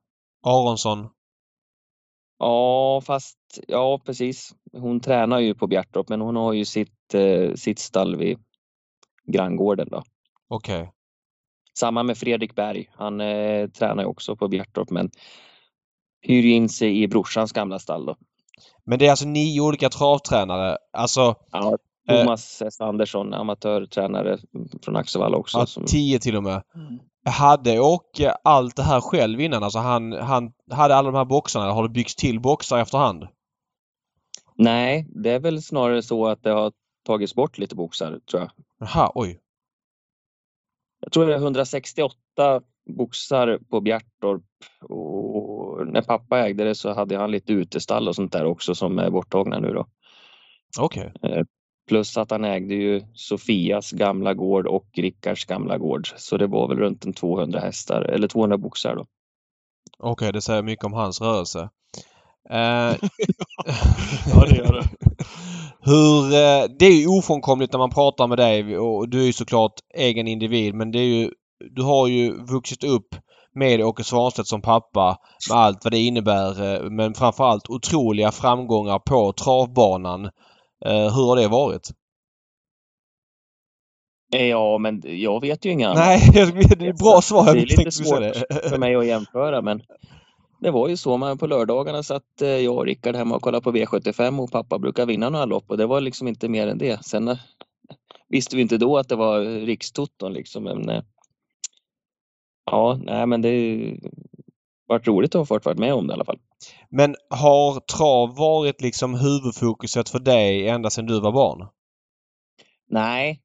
Aronsson. Ja, fast ja, precis. Hon tränar ju på Bjärtorp, men hon har ju sitt, eh, sitt stall vid granngården. Då. Okay. Samma med Fredrik Berg. Han eh, tränar ju också på Bjärtorp men hyr in sig i brorsans gamla stall. Då. Men det är alltså nio olika travtränare? Alltså, ja, Thomas eh, S. Andersson, amatörtränare från Axevalla också. Ja, som... Tio till och med. Mm. Hade Åke allt det här själv innan? Alltså han, han hade alla de här boxarna eller har det byggts till boxar efterhand? Nej, det är väl snarare så att det har tagits bort lite boxar tror jag. Jaha, oj. Jag tror det är 168 boxar på Bjärtorp och när pappa ägde det så hade han lite utestall och sånt där också som är borttagna nu då. Okej. Okay. Eh, plus att han ägde ju Sofias gamla gård och Rickards gamla gård. Så det var väl runt en 200 hästar eller 200 boxar då. Okej, okay, det säger mycket om hans rörelse. Uh, ja, det gör det. Hur, eh, det är ju ofrånkomligt när man pratar med dig och du är ju såklart egen individ men det är ju Du har ju vuxit upp med Åke Svanstedt som pappa med allt vad det innebär eh, men framförallt otroliga framgångar på travbanan. Eh, hur har det varit? Ja, men jag vet ju inga. Nej, det är ett bra svar. Det är lite svårt för mig att jämföra men det var ju så. Man på lördagarna satt eh, jag och Rickard hemma och kollade på V75 och pappa brukar vinna några lopp och det var liksom inte mer än det. Sen eh, visste vi inte då att det var rikstoton liksom. Men, eh, ja, nej men det varit roligt att ha fått vara med om det i alla fall. Men har trav varit liksom huvudfokuset för dig ända sedan du var barn? Nej,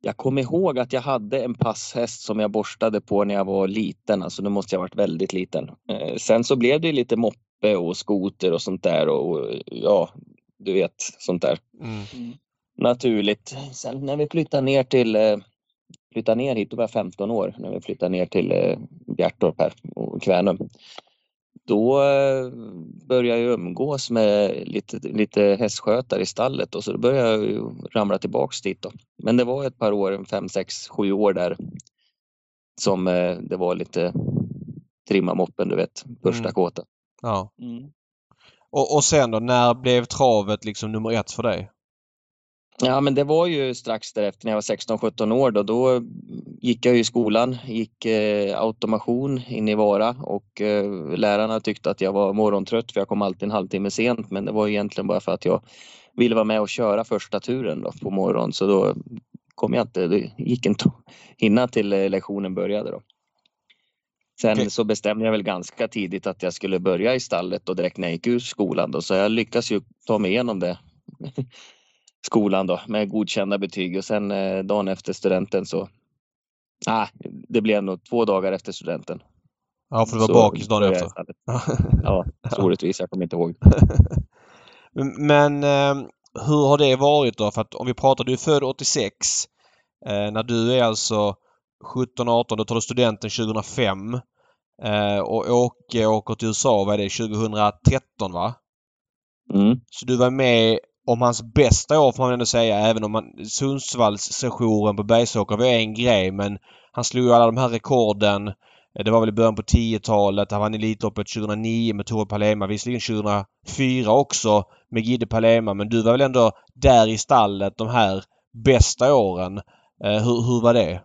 jag kommer ihåg att jag hade en passhäst som jag borstade på när jag var liten, alltså nu måste jag ha varit väldigt liten. Eh, sen så blev det lite moppe och skoter och sånt där och ja, du vet sånt där. Mm. naturligt. Sen när vi flyttade ner till eh, flyttade ner hit, då var jag 15 år, när vi flyttade ner till eh, Bjärtorp här och Kvänum. Då eh, började jag umgås med lite, lite hästskötare i stallet och så då började jag ramla tillbaks dit. Då. Men det var ett par år, fem, sex, sju år där som eh, det var lite trimma moppen, du vet, första Mm. kåta. Ja. Mm. Och, och sen då, när blev travet liksom nummer ett för dig? Ja, men det var ju strax därefter när jag var 16-17 år då. Då gick jag i skolan, gick eh, automation in i Vara och eh, lärarna tyckte att jag var morgontrött för jag kom alltid en halvtimme sent. Men det var egentligen bara för att jag ville vara med och köra första turen då på morgonen. Så då kom jag inte, det gick inte att hinna till eh, lektionen började då. Sen Okej. så bestämde jag väl ganska tidigt att jag skulle börja i stallet och direkt när jag gick ur skolan då. Så jag lyckas ju ta mig igenom det skolan då med godkända betyg och sen eh, dagen efter studenten så Ah, det blev nog två dagar efter studenten. Ja, för du var Så bakis dagen efter. Ja, så orättvist. Jag kommer inte ihåg. Men, eh, hur har det varit då? För att om vi pratar, du är född 86. Eh, när du är alltså 17-18, då tar du studenten 2005. Eh, och Åke åker till USA, vad är det, 2013 va? Mm. Så du var med om hans bästa år får man ändå säga, även om man på Bergsåker var en grej men han slog ju alla de här rekorden. Eh, det var väl i början på 10-talet. Han vann Elitloppet 2009 med Tore Palema. Visserligen 2004 också med Gide Palema men du var väl ändå där i stallet de här bästa åren. Eh, hur, hur var det?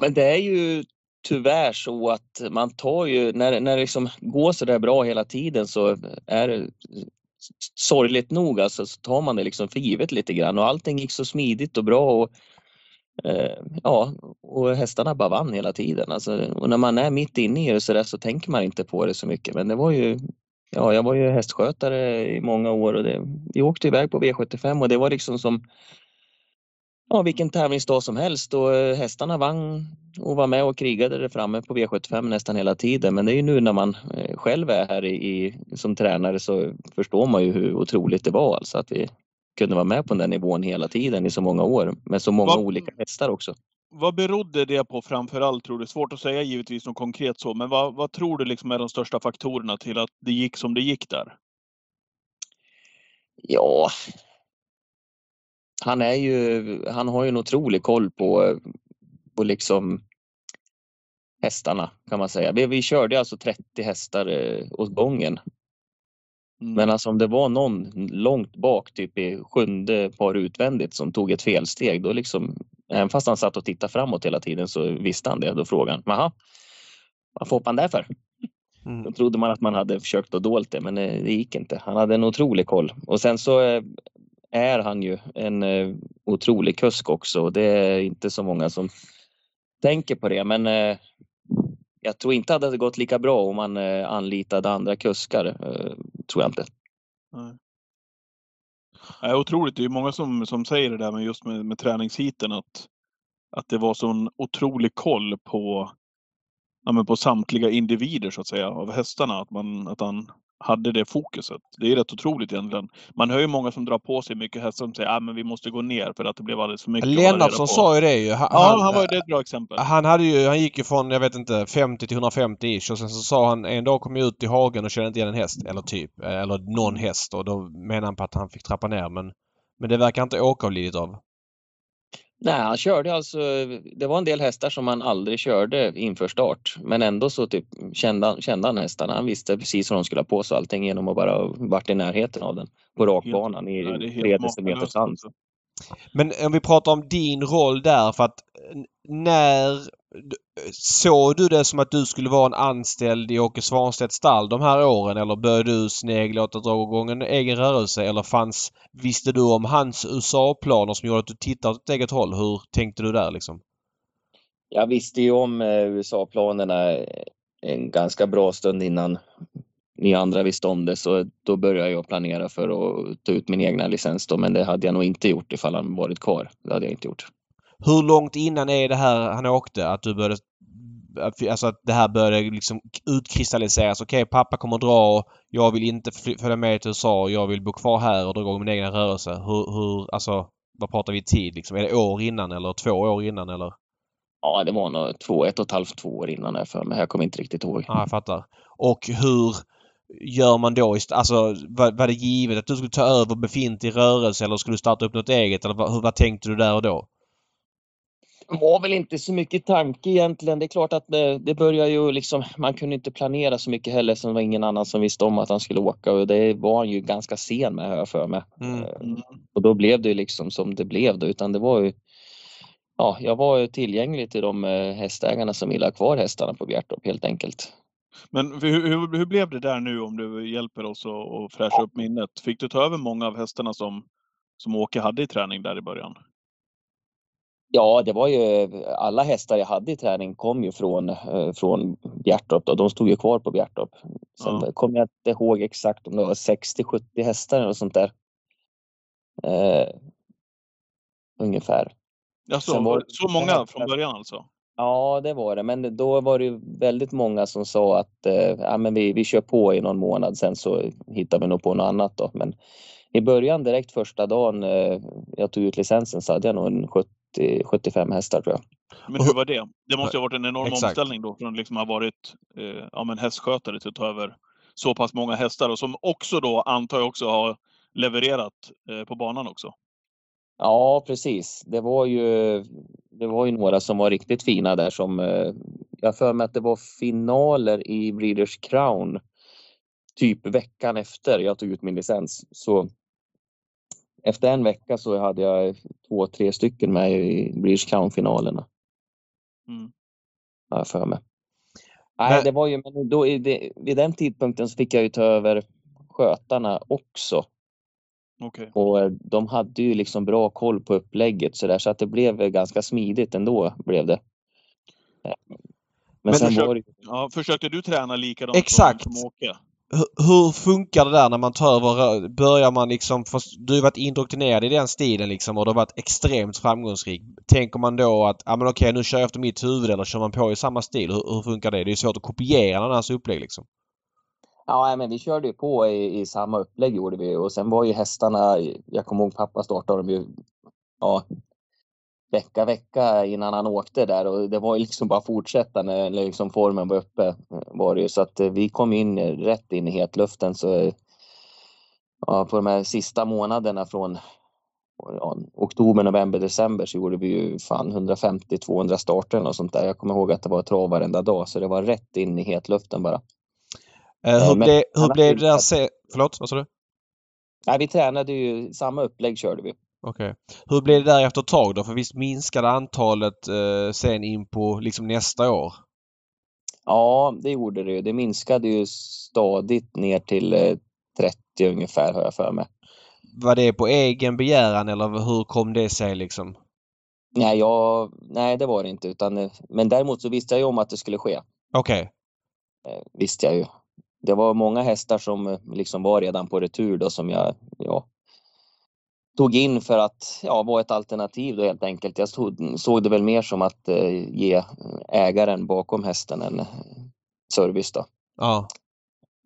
Men det är ju tyvärr så att man tar ju, när, när det liksom går så där bra hela tiden så är det sorgligt nog alltså, så tar man det liksom för givet lite grann och allting gick så smidigt och bra och eh, ja, och hästarna bara vann hela tiden. Alltså, och när man är mitt inne i det så, där så tänker man inte på det så mycket. Men det var ju, ja, jag var ju hästskötare i många år och det, vi åkte iväg på V75 och det var liksom som ja, vilken tävlingsdag som helst och eh, hästarna vann och var med och krigade där framme på V75 nästan hela tiden. Men det är ju nu när man eh, själv är här i, som tränare så förstår man ju hur otroligt det var alltså att vi kunde vara med på den nivån hela tiden i så många år med så många Vad- olika hästar också. Vad berodde det på framför allt tror du? Svårt att säga givetvis något konkret så, men vad, vad tror du liksom är de största faktorerna till att det gick som det gick där? Ja, han är ju, han har ju en otrolig koll på, på liksom hästarna kan man säga. Vi, vi körde alltså 30 hästar eh, åt gången Mm. Men alltså om det var någon långt bak, typ i sjunde par utvändigt som tog ett felsteg, då liksom, även fast han satt och tittade framåt hela tiden så visste han det. Då frågade han, jaha, vad får man där för? Då Mm. trodde man att man hade försökt att dolt det, men eh, det gick inte. Han hade en otrolig koll. Och sen så eh, är han ju en eh, otrolig kusk också och det är inte så många som tänker på det. Men eh, jag tror inte att det hade gått lika bra om man eh, anlitade andra kuskar. eh, Tror jag inte. Nej. Nej, otroligt. Det är många som, som säger det där med just med, med träningshiten att, att det var sån otrolig koll på, ja, men på samtliga individer så att säga av hästarna. Att, man, att han hade det fokuset. Det är rätt otroligt egentligen. Man hör ju många som drar på sig mycket hästar som säger att ah, men vi måste gå ner för att det blev alldeles för mycket. Lennartsson på." sa ju det ju. Han, Ja, han var ju det ett bra exempel. Han, hade ju, han gick ju från, jag vet inte, 50 till 150 ish och sen så sa han en dag kom jag ut i hagen och kände inte igen en häst. Eller typ. Eller någon häst och då menade han på att han fick trappa ner men men det verkar inte Åke ha lidit av. Nej, han körde alltså. Det var en del hästar som han aldrig körde inför start, men ändå så typ kände, han- kände han hästarna. Han visste precis vad de skulle ha på sig allting genom att bara varit i närheten av den på rakbanan i tre hand. alltså. Men om vi pratar om din roll där för att när såg du det som att du skulle vara en anställd i Åke Svanstedts stall de här åren eller började du snegla åt att dra igång en egen rörelse eller fanns visste du om hans USA-planer som gjorde att du tittade åt ett eget håll? Hur tänkte du där liksom? Jag visste ju om eh, USA-planerna eh, en ganska bra stund innan ni andra visste om det, så då började jag planera för att ta ut min egna licens då, men det hade jag nog inte gjort ifall han varit kvar. Det hade jag inte gjort. Hur långt innan är det här han åkte att du började alltså att det här började liksom utkristalliseras. Okej, okay, pappa kommer dra. Jag vill inte följa med till USA. Jag vill bo kvar här och dra igång min egen rörelse. Hur, hur, alltså, vad pratar vi tid liksom? Är det år innan eller två år innan eller? Ja, det var nog två, ett och ett halvt, två år innan jag för mig. Jag kommer inte riktigt ihåg. Ja, jag fattar. Och hur gör man då? Alltså, var, var det givet att du skulle ta över befintlig rörelse eller skulle du starta upp något eget? Eller vad, vad tänkte du där och då? Det var väl inte så mycket tanke egentligen. Det är klart att det, det börjar ju liksom, man kunde inte planera så mycket heller som det var ingen annan som visste om att han skulle åka och det var han ju ganska sen med har jag för mig. Mm. Eh, och då blev det ju liksom som det blev då utan det var ju Ja, jag var ju tillgänglig till de eh, hästägarna som ville ha kvar hästarna på Bjärtorp helt enkelt. Men hur, hur, hur, blev det där nu om du hjälper oss att fräscha upp minnet? Fick du ta över många av hästarna som, som Åke hade i träning där i början? Ja, det var ju alla hästar jag hade i träning kom ju från, eh, från Bjärtorp. Då. De stod ju kvar på Bjärtorp. Sen ja. kommer jag inte ihåg exakt om det var 60-70 hästar eller sånt där. Eh, ungefär. Ja, så, var, så många från början alltså? Ja, det var det. Men då var det väldigt många som sa att eh, ja, men vi, vi kör på i någon månad, sen så hittar vi nog på något annat. Då. Men i början, direkt första dagen eh, jag tog ut licensen, så hade jag nog en 70, 75 hästar tror jag. Men hur var det? Det måste ha varit en enorm Exakt. omställning då från att liksom ha varit eh, ja, men hästskötare till att ta över så pass många hästar och som också då antar jag också har levererat eh, på banan också. Ja, precis. Det var ju, det var ju några som var riktigt fina där som eh, jag för mig att det var finaler i Breeders Crown typ veckan efter jag tog ut min licens. Så efter en vecka så hade jag två, tre stycken med i Breeders Crown-finalerna. Mm. Har jag för mig. Nej, det var ju, men då, det, vid den tidpunkten så fick jag ju ta över skötarna också. Okay. Och eh, de hade ju liksom bra koll på upplägget så där så att det blev ganska smidigt ändå blev det. Eh, men, Men sen försök, var det... ja, försökte du träna likadant Exakt. som, som Åke? Hur funkar det där när man tar över? Börjar man liksom... Du har varit indoktrinerad i den stilen liksom och du har varit extremt framgångsrik. Tänker man då att ja men okej nu kör jag efter mitt huvud eller kör man på i samma stil? Hur, hur funkar det? Det är svårt att kopiera någon annans upplägg liksom. Ja, men vi körde ju på i, i, samma upplägg gjorde vi och sen var ju hästarna, jag kommer ihåg pappa startade dem ju ja, vecka, vecka innan han åkte där och det var ju liksom bara fortsätta när liksom formen var uppe var det ju så att vi kom in rätt in i hetluften så ja, på de här sista månaderna från ja, oktober, november, december så gjorde vi ju fan 150-200 starter och sånt där. Jag kommer ihåg att det var trav varenda dag så det var rätt in i hetluften bara. Eh, hur, ble, hur blev det där. Förlåt, vad sa du? Nej, vi tränade ju, samma upplägg körde vi. Okej. Okay. Hur blev det där efter ett tag då? För visst minskade antalet eh, sen in på liksom nästa år? Ja, det gjorde det. Det minskade ju stadigt ner till eh, 30 ungefär har jag för mig. Var det på egen begäran eller hur kom det sig liksom? Nej, jag, nej det var det inte. Utan, eh, men däremot så visste jag ju om att det skulle ske. Okej. Okay. Eh, visste jag ju det var många hästar som eh, liksom var redan på retur då som jag ja, tog in för att ja, vara ett alternativ då helt enkelt. Jag stod, såg det väl mer som att eh, ge ägaren bakom hästen en eh, service då. Ja.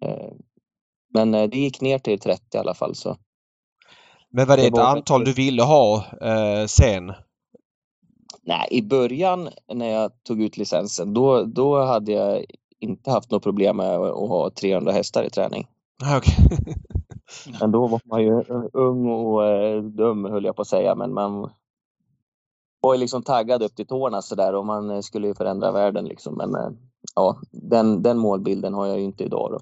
Eh, men eh, det gick ner till 30 i alla fall så. Men var det, det ett var antal du ville ha eh, sen? Nej, i början när jag tog ut licensen då, då hade jag inte haft något problem med att ha 300 hästar i träning. Okay. Men då var man ju ung och eh, dum höll jag på att säga, men man var ju liksom taggad upp till tårna sådär och man skulle ju förändra världen liksom. Men eh, ja, den, den målbilden har jag ju inte idag då.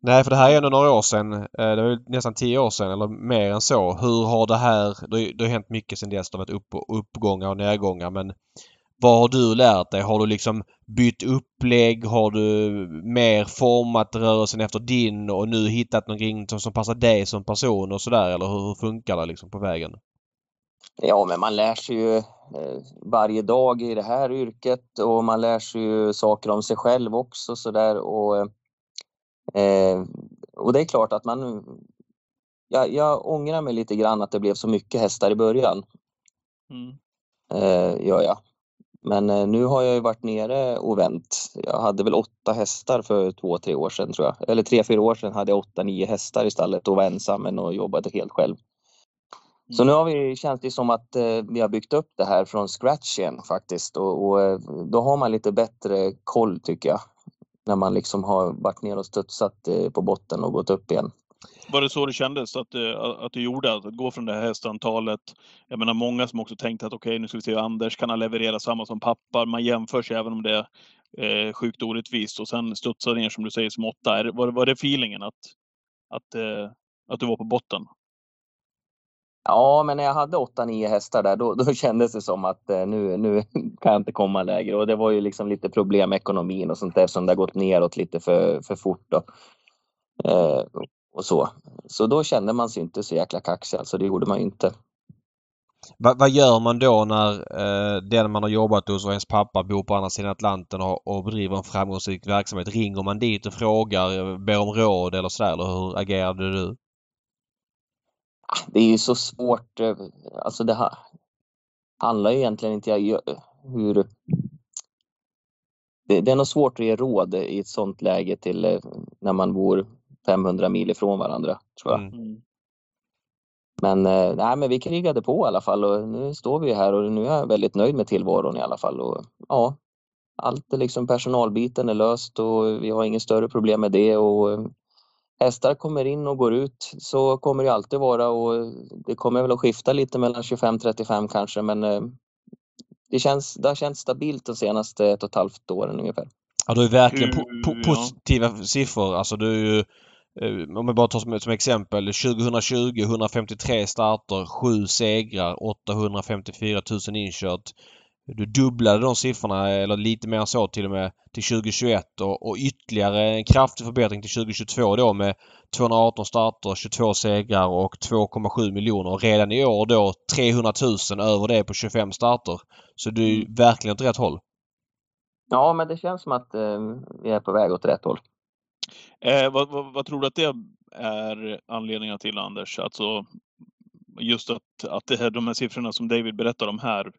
Nej, för det här är ändå några år sedan. Eh, det var nästan tio år sedan eller mer än så. Hur har det här... Det har hänt mycket sedan dess. Det har varit upp, uppgångar och nedgångar men vad har du lärt dig? Har du liksom bytt upplägg? Har du mer format rörelsen efter din och nu hittat någonting som passar dig som person och sådär? Eller hur funkar det liksom på vägen? Ja, men man lär sig ju eh, varje dag i det här yrket och man lär sig ju saker om sig själv också sådär och eh, och det är klart att man jag, jag ångrar mig lite grann att det blev så mycket hästar i början. Mm. Eh, gör jag. Men eh, nu har jag ju varit nere och vänt. Jag hade väl åtta hästar för två, tre år sedan tror jag. Eller tre, fyra år sedan hade jag åtta, nio hästar i stallet och var ensam och jobbade helt själv. Så nu har vi, känns det som att eh, vi har byggt upp det här från scratch igen faktiskt och, och eh, då har man lite bättre koll tycker jag. När man liksom har varit ner och studsat på botten och gått upp igen. Var det så det kändes att, eh, att du gjorde? Att gå från det här hästantalet. Jag menar många som också tänkte att okej, okay, nu ska vi se Anders kan han leverera samma som pappa. Man jämför sig även om det eh, är eh, sjukt orättvist och sen studsar ner som du säger som åtta. Var, var det feelingen att, att, eh, att du var på botten? Ja, men när jag hade 8-9 hästar där, då, då kändes det som att eh, nu, nu kan jag inte komma lägre. Och det var ju liksom lite problem med ekonomin och sånt där eftersom det har gått neråt lite för, för fort. Då. Eh, och så. så då kände man sig inte så jäkla kaxig, alltså det gjorde man inte. Va, vad gör man då när eh, den man har jobbat hos och ens pappa bor på andra sidan Atlanten och, och bedriver en framgångsrik verksamhet? Ringer man dit och frågar, ber om råd eller sådär? Eller hur agerade du? Det är ju så svårt. Eh, alltså det handlar ju egentligen inte om hur... Det, det är nog svårt att ge råd i ett sånt läge till eh, när man bor 500 mil ifrån varandra, tror jag. Mm. mm. Men, eh, nej, men vi krigade på i alla fall och nu står vi här och nu är jag väldigt nöjd med tillvaron i alla fall. Och, ja, allt är liksom personalbiten är löst och vi har inget större problem med det och hästar kommer in och går ut. Så kommer det alltid vara och det kommer väl att skifta lite mellan 25-35 kanske men eh, det, känns, det har känts stabilt de senaste ett och ett halvt åren ungefär. Ja, du är verkligen po po positiva siffror. Alltså du är ju, eh, om vi bara tar som, som exempel 2020 153 starter, 7 segrar, 854 000 inkört. Du dubblade de siffrorna eller lite mer så till och med till 2021 och, och ytterligare en kraftig förbättring till 2022 då med 218 starter, 22 segrar och 2,7 miljoner. Och redan i år då 300 000 över det på 25 starter. Så du är mm. verkligen åt rätt håll. Ja, men det känns som att eh, vi är på väg åt rätt håll. Eh, vad, vad, vad, tror du att det är anledningen till Anders? Alltså just att, att det här, de här siffrorna som David berättar om här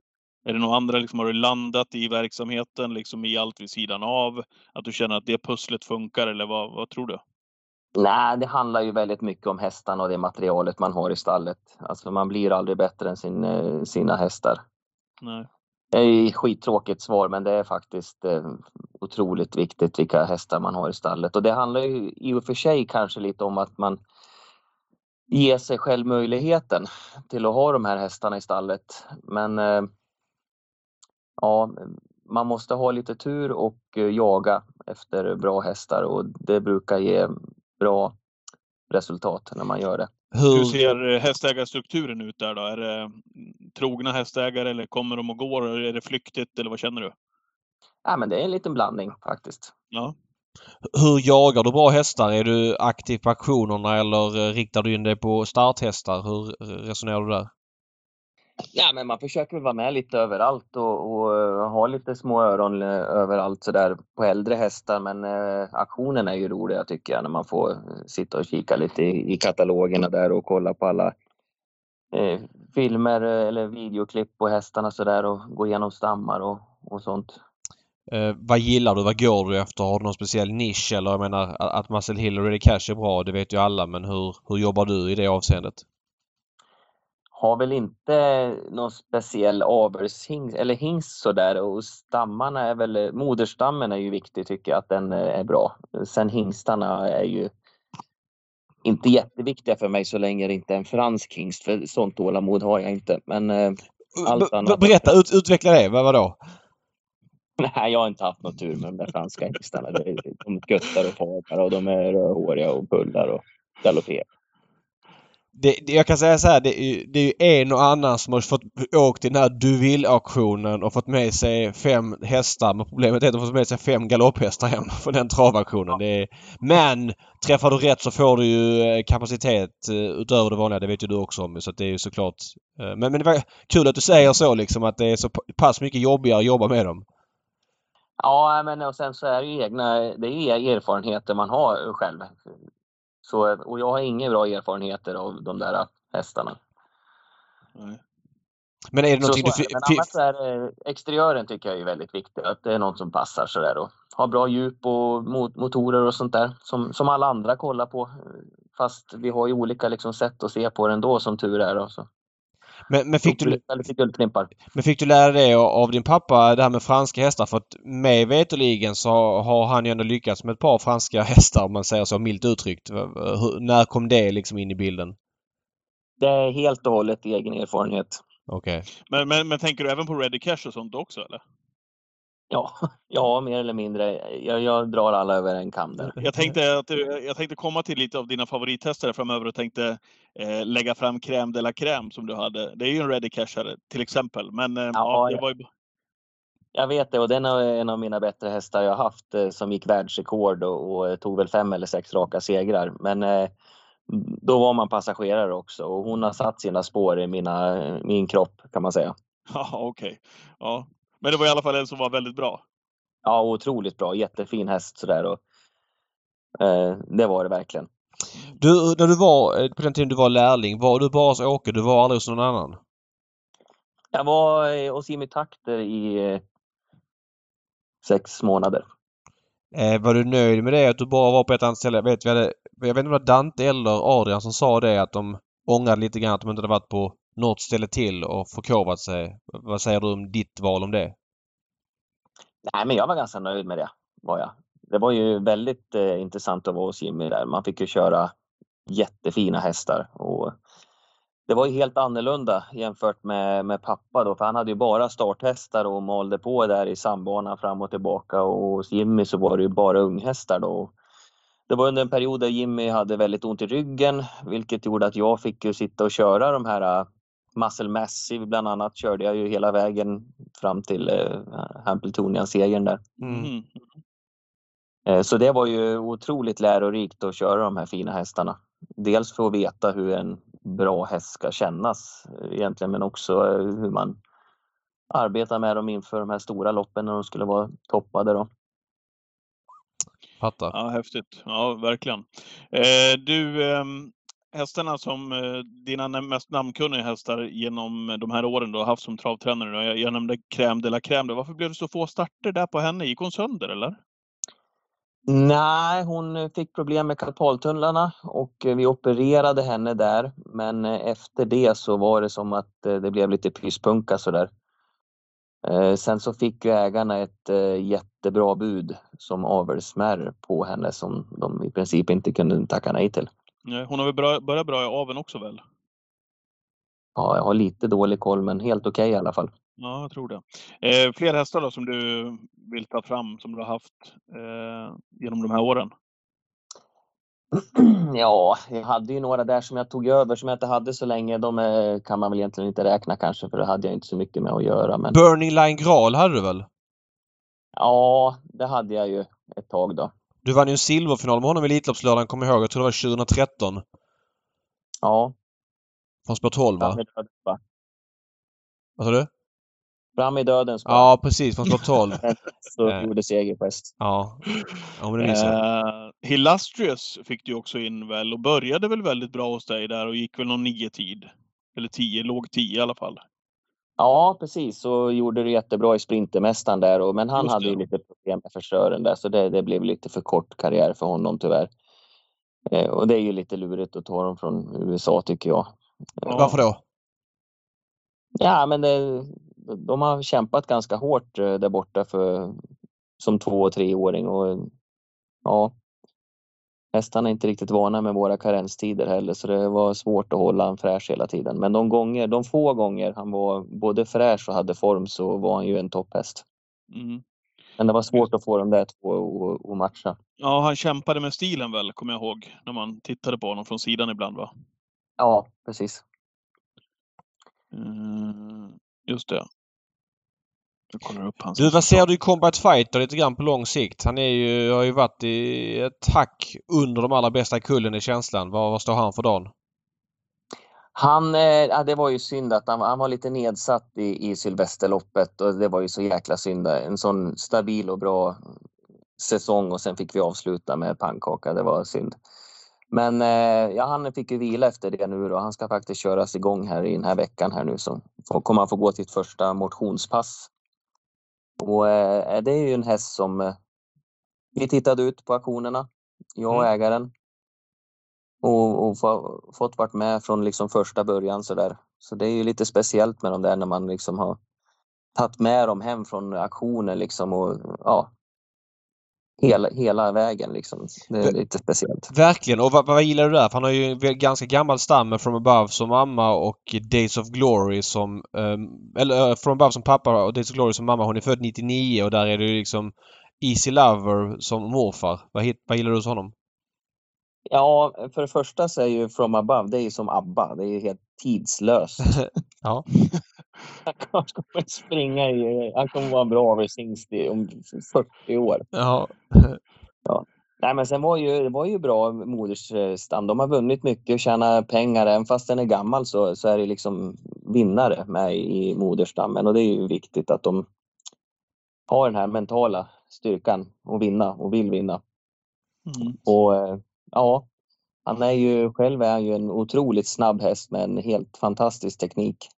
är det några andra, liksom, har du landat i verksamheten, liksom i allt vid sidan av? Att du känner att det pusslet funkar eller vad, vad tror du? Nej, det handlar ju väldigt mycket om hästarna och det materialet man har i stallet. Alltså man blir aldrig bättre än sin, eh, sina hästar. Nej. Det är ett skittråkigt svar men det är faktiskt eh, otroligt viktigt vilka hästar man har i stallet. Och det handlar ju i och för sig kanske lite om att man ger sig själv möjligheten till att ha de här hästarna i stallet. Men eh, ja, man måste ha lite tur och eh, jaga efter bra hästar och det brukar ge bra resultat när man gör det. Hur, Hur ser hästägarstrukturen ut där då? Är det trogna hästägare eller kommer de och går? Är det flyktigt eller vad känner du? Ja, men det är en liten blandning faktiskt. Ja. Hur jagar du bra hästar? Är du aktiv på auktionerna eller riktar du in dig på starthästar? Hur resonerar du där? Ja, men man försöker vara med lite överallt och, och eh, ha lite små öron eh, överallt sådär på äldre hästar. Men eh, aktionen är ju roliga tycker jag när man får eh, sitta och kika lite i, i katalogerna där och kolla på alla filmer eller videoklipp på hästarna sådär och gå igenom stammar och, och sånt. Eh, vad gillar du? Vad går du efter? Har du någon speciell nisch? Eller jag menar att Muscle Hillary Cash är bra, det vet ju alla. Men hur, hur jobbar du i det avseendet? Har väl inte någon speciell avelshingst eller hingst sådär och stammarna är väl, moderstammen är ju viktig tycker jag att den är bra. Sen hingstarna är ju inte jätteviktiga för mig så länge det inte är en fransk hingst för sånt tålamod har jag inte. Men eh, allt annat... Berätta, ut, utveckla det. Vad vadå? Nej, jag har inte haft någon tur med de där franska hingstarna. De göttar och far och de är rödhåriga och pullar och galopperar det, det, jag kan säga så här, det är, det är en och annan som har fått åkt till den här Duville-auktionen och fått med sig fem hästar. Men problemet är att de har fått med sig fem galopphästar hem från den travauktionen. Det men träffar du rätt så får du ju eh, kapacitet eh, utöver det vanliga. Det vet ju du också om. Så det är ju såklart... Eh, men, men det var kul att du säger så liksom att det är så pass mycket jobbigare att jobba med dem. Ja, men och sen så är det ju egna, det är erfarenheter man har själv. Så, och jag har inga bra erfarenheter av de där hästarna. Nej. Men är det Så, någonting så är du... det. Men annars är exteriören tycker jag är väldigt viktig. Att det är något som passar sådär och har bra djup och mot, motorer och sånt där som, som alla andra kollar på. Fast vi har ju olika liksom, sätt att se på det ändå som tur är. Då, så. Men, men, fick du, Eller fick men fick du lära dig av- av din pappa det här med franska hästar? För att mig veterligen så har han ju ändå lyckats med ett par franska hästar om man säger så milt uttryckt. Hur, när kom det liksom in i bilden? Det är helt och hållet egen erfarenhet. Okej. Men, men, men tänker du även på Ready Cash och sånt också eller? Ja, ja mer eller mindre. Jag, jag drar alla över en kam där. Jag tänkte, att, du- jag tänkte komma till lite av dina favorittester framöver och tänkte eh, lägga fram crème de la crème som du hade. Det är ju en Ready Cashare till exempel. Men eh, ja, Ja, det var ju... Jag vet det och den är en av mina bättre hästar jag haft eh, som gick världsrekord och, och tog väl fem eller sex raka segrar. Men eh, då var man passagerare också och hon har satt sina spår i mina, min kropp kan man säga. Ja, okej. Ja. Men det var i alla fall en som var väldigt bra. Ja, otroligt bra. Jättefin häst sådär. Och, eh, det var det verkligen. Du, när du var, eh, på den tiden du var lärling, var du bara hos Åke? Du var aldrig hos någon annan? Jag var eh, hos Jimmy Takter i eh, sex månader. Eh, var du nöjd med det att du bara var på ett annat ställe? Jag vet, vi hade, jag vet inte om det var Dante eller Adrian som sa det att de ångrade lite grann att de inte hade varit på något ställe till och förkovrat sig. Vad säger du om ditt val om det? Nej, men jag var ganska nöjd med det. Var jag. Det var ju väldigt eh, intressant att vara hos Jimmy där. Man fick ju köra jättefina hästar. Och det var ju helt annorlunda jämfört med, med pappa då, för han hade ju bara starthästar och malde på där i sambanan fram och tillbaka och hos Jimmy så var det ju bara unghästar då. Det var under en period där Jimmy hade väldigt ont i ryggen, vilket gjorde att jag fick ju sitta och köra de här Muscle Massive bland annat körde jag ju hela vägen fram till uh, Hampletonian-segern där. Mm. Eh, Så det var ju otroligt lärorikt att köra de här fina hästarna. Dels för att veta hur en bra häst ska kännas eh, egentligen, men också eh, hur man arbetar med dem inför de här stora loppen när de skulle vara toppade. Då. Fattar. Ja, häftigt. Ja, verkligen. Eh, du, ehm, hästarna som eh, dina mest namnkunniga hästar genom eh, de här åren du har haft som travtränare. Då. Jag, jag nämnde Crème de la Crème. Varför blev det så få starter där på henne? Gick hon sönder eller? Nej, hon eh, fick problem med karpaltunnlarna och vi opererade henne där. Men efter det så var det som att det blev lite pyspunka sådär. Sen så fick ju ägarna ett jättebra bud som avelsmärr på henne som de i princip inte kunde tacka nej till. Nej, Hon har väl börjat bra i aveln också väl? Ja, jag har lite dålig koll men helt okej i alla fall. Ja, jag tror det. Eh, fler hästar då som du vill ta fram som du har haft eh, genom de här åren? Ja, jag hade ju några där som jag tog över som jag inte hade så länge. De eh, kan man väl egentligen inte räkna kanske för det hade jag inte så mycket med att göra. Men Burning Line Graal hade du väl? ja, det hade jag ju ett tag då. Du vann ju en silverfinal med honom i Elitloppslördagen, kommer jag ihåg. Jag tror det var 2013. Ja, Från spår 12 va? fram i döden, va? Vad sa du? Fram i döden ska Ja, precis. Från spår 12. så Eh. gjorde seger på häst. Ja. Ja, men det minns jag. Eh, Hillastrius fick du också in väl och började väl väldigt bra hos dig där och gick väl någon nio tid. Eller tio, låg tio i alla fall. Ja, precis. Så gjorde det jättebra i Sprintermästaren där. Och, men han hade ju lite problem med förstören där så det, det blev lite för kort karriär för honom tyvärr. Eh, och det är ju lite lurigt att ta dem från USA tycker jag. Ja. Varför då? Ja, men det, de har kämpat ganska hårt eh, där borta för, som två och treåring och ja, hästarna är inte riktigt vana med våra karenstider heller så det var svårt att hålla han fräsch hela tiden. Men de gånger, de få gånger han var både fräsch och hade form så var han ju en topphäst. Mm. Men det var svårt att få de där två att- matcha. Ja, han kämpade med stilen väl, kommer jag ihåg, när man tittade på honom från sidan ibland va? Ja, precis. Mm, just det. Jag kollar upp hans Du, vad ser du i Combat Fighter lite grann på lång sikt? Han är ju, har ju varit i ett hack under de allra bästa kullen i känslan. Vad, vad står han för dagen? Han, eh, ja, det var ju synd att han, han var lite nedsatt i, i Sylvesterloppet och det var ju så jäkla synd. En sån stabil och bra säsong och sen fick vi avsluta med pannkaka. Det var synd. Men eh, ja, han fick ju vila efter det nu och han ska faktiskt köras igång här i den här veckan här nu så kommer han få gå sitt första motionspass. Och eh, det är ju en häst som eh, vi tittade ut på auktionerna, jag och Mm. ägaren. Och, och få, fått varit med från liksom första början så där. Så det är ju lite speciellt med de där när man liksom har tagit med dem hem från auktionen liksom och ja. Hela, hela vägen liksom. Det är lite speciellt. Verkligen. Och vad, vad gillar du där? För han har ju en ganska gammal stam med From Above som mamma och Days of Glory som... ehm, eller uh, From Above som pappa och Days of Glory som mamma. Hon är född 99 och där är det ju liksom Easy Lover som morfar. Vad, vad gillar du hos honom? Ja, för det första så är ju From Above, det är ju som ABBA. Det är ju helt tidslöst. Ja. Han kommer springa i, han kommer vara en bra avelshingst om 40 år. Ja. Nej, men sen var ju, det var ju bra modersstam. De har vunnit mycket och tjänat pengar. Även fast den är gammal så, så är det liksom vinnare med i moderstammen och det är ju viktigt att de har den här mentala styrkan att vinna och vill vinna. Mm. Och eh, ja, han är ju själv är han ju en otroligt snabb häst med en helt fantastisk teknik.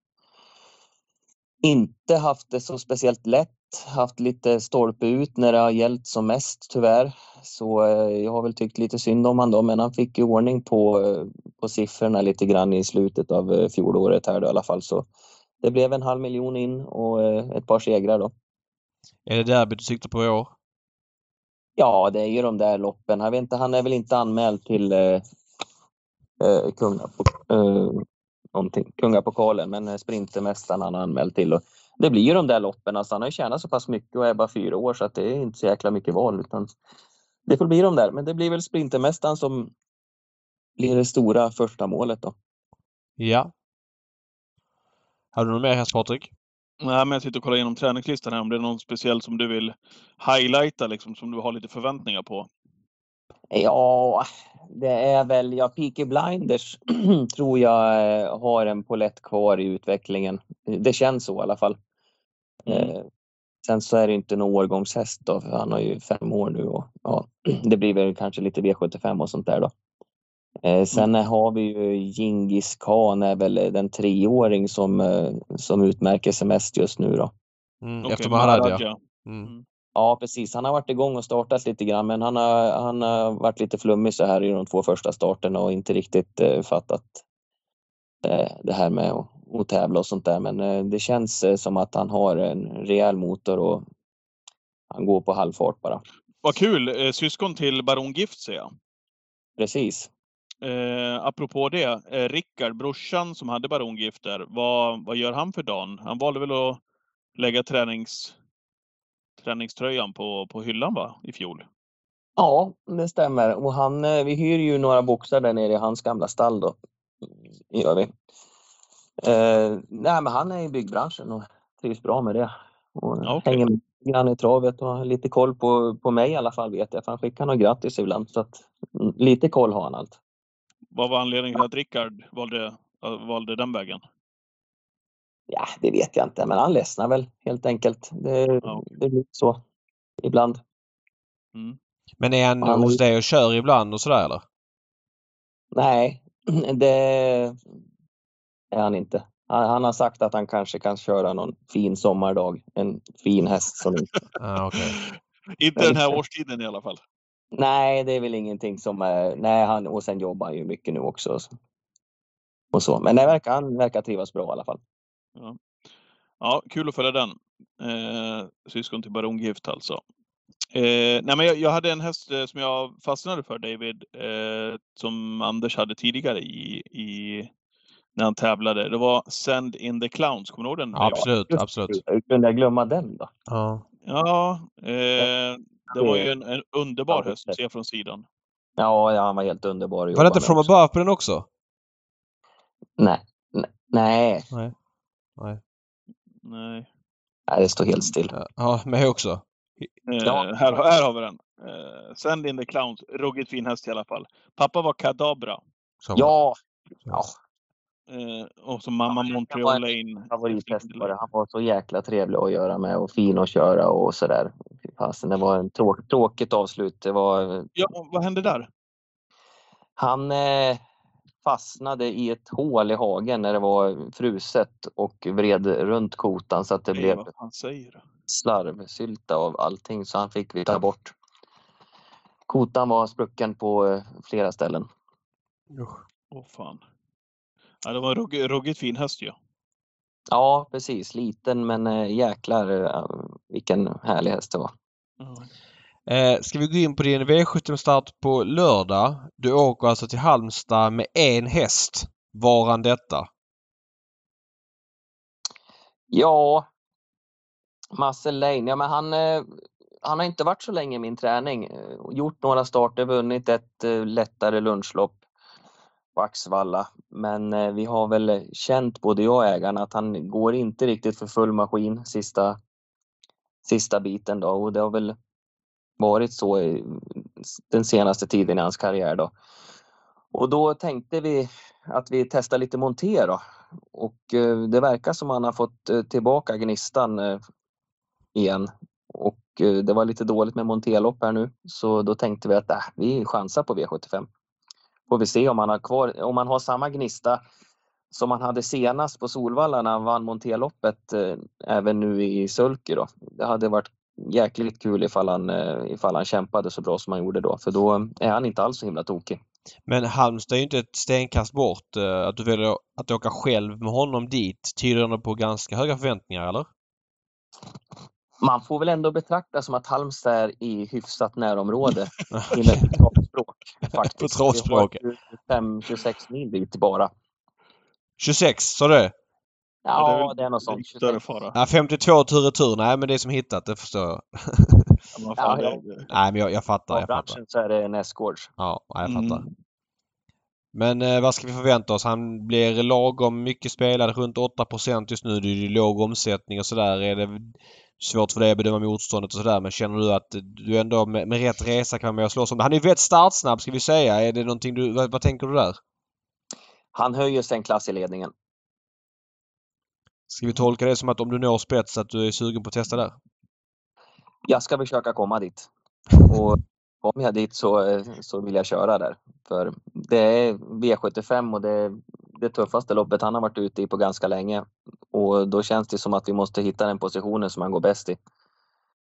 Inte haft det så speciellt lätt, haft lite stolpe ut när det har gällt som mest tyvärr. Så eh, jag har väl tyckt lite synd om han då, men han fick ju ordning på, eh, på siffrorna lite grann i slutet av eh, fjolåret här då i alla fall. Så det blev en halv miljon in och ett par segrar då. Är det derbyt du siktar på i år? Ja, det är ju de där loppen. Jag vet inte, han är väl inte anmäld till eh, Kungapok- eh, någonting, Kungapokalen, men eh, Sprintermästaren han har anmält till. Och det blir ju de där loppen. Alltså, han har ju tjänat så pass mycket och är bara fyra år så att det är inte så jäkla mycket val. Utan det får bli de där. Men det blir väl Sprintermästaren som blir det stora första målet då. Ja. Har du någon mer häst Patrik? Nej, men jag sitter och kollar igenom träningslistan här om det är någon speciell som du vill highlighta, liksom, som du har lite förväntningar på. Ja, det är väl, ja, Peaky Blinders tror jag eh, har en polett kvar i utvecklingen. Det känns så i alla fall. Mm. Eh, sen så är det inte någon årgångshäst då, för han har ju fem år nu och ja, det blir väl kanske lite V75 och sånt där då. Eh, sen har vi ju Gingis Khan är väl den treåring som, eh, som utmärker sig mest just nu då. Mm, Okej, efter Maharaj ja. Maharaj, Mm. Ja, precis. Han har varit igång och startat lite grann, men han har, han har varit lite flummig så här i de två första starterna och inte riktigt eh, fattat eh, det här med att, att tävla och sånt där. Men eh, det känns eh, som att han har en rejäl motor och han går på halvfart bara. Vad kul! Eh, syskon till Baron Gift ser jag. Precis. Eh, apropå det, eh, Rickard, brorsan som hade Baron Gift där, vad, vad gör han för dagen? Han valde väl att lägga tränings, träningströjan på, på hyllan va, i fjol? Ja, det stämmer. Och han, eh, vi hyr ju några boxar där nere i hans gamla stall då. Det gör vi. Eh, nej, men han är i byggbranschen och trivs bra med det. Och okej. Hänger med grann i travet och har lite koll på, på mig i alla fall vet jag. För han skickar något grattis ibland. Så att, mm, lite koll har han allt. Vad var anledningen till att Rickard valde, valde den vägen? Ja, det vet jag inte, men han ledsnar väl helt enkelt. Det, Ja. det blir så ibland. Mm. Men är han Han- hos dig och kör ibland och sådär eller? Nej, det är han inte. Han, han har sagt att han kanske kan köra någon fin sommardag. En fin häst som inte Ah, okej. Inte den här årstiden i alla fall. Nej, det är väl ingenting som är... Nej, han, och sen jobbar han ju mycket nu också. Och så. Och så. Men det verkar, han verkar trivas bra i alla fall. Ja, kul att följa den. Eh, syskon till Baron Gift alltså. Eh, nej, men jag, jag hade en häst eh, som jag fastnade för, David, eh, som Anders hade tidigare i, i, när han tävlade. Det var Send in the Clowns, kommer du ihåg den? Absolut, Just absolut. Kunde jag glömma den då? Ja. Ja, eh, det var ju en, en underbar Ja, häst att se från sidan. Ja, ja han var helt underbar Var det inte From också. Above på den också? Nej. Nej. Nej. Nej. Nej. Nej. Det står helt still. Ja, mig också. Eh, här, här har vi den. Eh, Send in the Clowns, ruggigt fin häst i alla fall. Pappa var Kadabra. Som- Ja, ja. Eh, och så mamma Ja, Montreal Lane. favorithäst var det. Han var så jäkla trevlig att göra med och fin att köra och sådär. Fasen, det var en tråk, tråkigt avslut. Det var, Ja, vad hände där? han, eh, fastnade i ett hål i hagen när det var fruset och vred runt kotan så att det Nej, blev fan säger slarvsylta av allting så han fick vi ta bort. Kotan var sprucken på eh, flera ställen. Åh fan. Ja, det var en rugg- ruggigt fin häst ju. Ja, precis. Liten men eh, jäklar eh, vilken härlig häst det var. Eh, ska vi gå in på din V75-start på lördag? Du åker alltså till Halmstad med en häst. Varan detta? Ja, Marcel Lane, ja men han, eh, han har inte varit så länge i min träning. Eh, gjort några starter, vunnit ett eh, lättare lunchlopp på Axvalla. Men vi har väl känt, både jag och ägaren, att han går inte riktigt för full maskin sista, sista biten då och det har väl varit så i den senaste tiden i hans karriär då. Och då tänkte vi att vi testar lite monter då. Och eh, det verkar som han har fått eh, tillbaka gnistan eh, igen. Och det var lite dåligt med monterlopp här nu så då tänkte vi att äh, vi chansar på V75. Får vi se om han har kvar, om han har samma gnista som han hade senast på Solvalla när han vann monterloppet eh, även nu i sulky då. Det hade varit jäkligt kul ifall han, eh, ifall han kämpade så bra som han gjorde då för då är han inte alls så himla tokig. Men Halmstad är ju inte ett stenkast bort. Eh, Att du väljer att åka själv med honom dit tyder ändå på ganska höga förväntningar, eller? Man får väl ändå betrakta som att Halmstad är i hyfsat närområde inom travspråk. faktiskt. På travspråk. Vi har 25-26 mil dit bara. 26, sa du? Ja, väl det är något sånt. större 26. fara. Ja, 52 tur och retur. Nej, men det är som hittat. Det förstår jag. Ja, men fan, Ja, det- Nej, men jag, jag fattar. Av Jag fattar. branschen så är det nästgårds. Ja, jag fattar. Mm. Men eh, vad ska vi förvänta oss? Han blir lagom mycket spelad, runt 8% just nu. Det är ju låg omsättning och sådär. Är det svårt för dig att bedöma motståndet och sådär. Men känner du att du ändå med, med rätt resa kan vara med och slåss om det? Han är ju väldigt startsnabb ska vi säga. Är det någonting du... Vad, vad tänker du där? Han höjer sig en klass i ledningen. Ska vi tolka det som att om du når spets att du är sugen på att testa där? Jag ska försöka komma dit. Och kommer jag dit så, eh, så vill jag köra där. För det är V75 och det är det tuffaste loppet han har varit ute i på ganska länge. Och då känns det som att vi måste hitta den positionen som han går bäst i.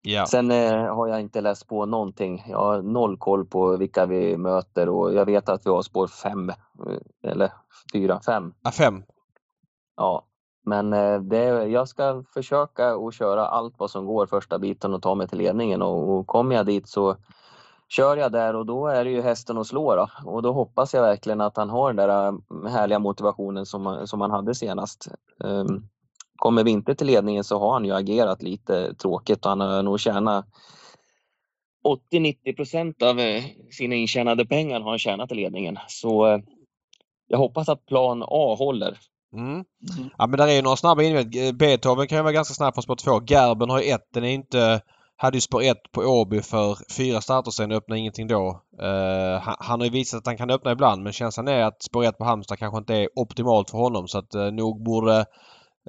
Ja. Sen eh, har jag inte läst på någonting. Jag har noll koll på vilka vi möter och jag vet att vi har spår 5 eller 4, 5. Ja, fem. Ja, men eh, det, jag ska försöka och köra allt vad som går första biten och ta mig till ledningen och, och kommer jag dit så kör jag där och då är det ju hästen att slå då. Och då hoppas jag verkligen att han har den där eh, härliga motivationen som, som han hade senast. Um, kommer vi inte till ledningen så har han ju agerat lite tråkigt och han har nog tjänat 80-90 procent av eh, sina intjänade pengar har han tjänat i ledningen. Så jag hoppas att plan A håller. Mm. Mm. Ja men där är ju några snabba invänd. Beethoven kan ju vara ganska snabb från spår 2. Gerben har ju ett. Den är inte... Hade ju spår 1 på Åby för fyra starter sedan och öppnade ingenting då. Eh, han, han har ju visat att han kan öppna ibland men känslan är att spår 1 på Halmstad kanske inte är optimalt för honom så att uh, nog borde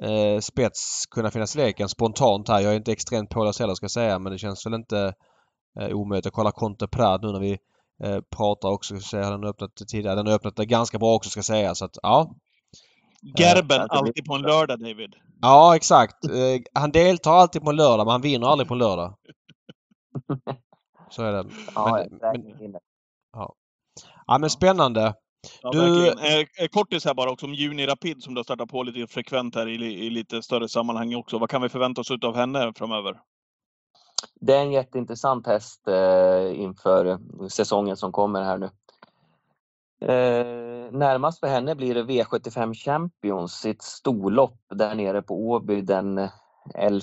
uh, spets kunna finnas i leken spontant här. Jag är inte extremt påläst heller ska jag säga men det känns väl inte uh, omöjligt. Jag kollar Conte Prad nu när vi uh, pratar också. Så den har öppnat tidigare. Den har öppnat ganska bra också ska jag säga så att ja. Gerben Ja, blir- alltid på en lördag, David. Ja, exakt. Eh, han deltar alltid på en lördag men han vinner aldrig på en lördag. Så är det. Ja, Men- men- vinner. Ja, men spännande. Ja, Du-. Eh, eh, kortis här bara också om Juni Rapid som du har startat på lite frekvent här i, i lite större sammanhang också. Vad kan vi förvänta oss av henne framöver? Det är en jätteintressant häst eh, inför säsongen som kommer här nu. Eh, närmast för henne blir det V75 Champions, sitt storlopp där nere på Åby den 11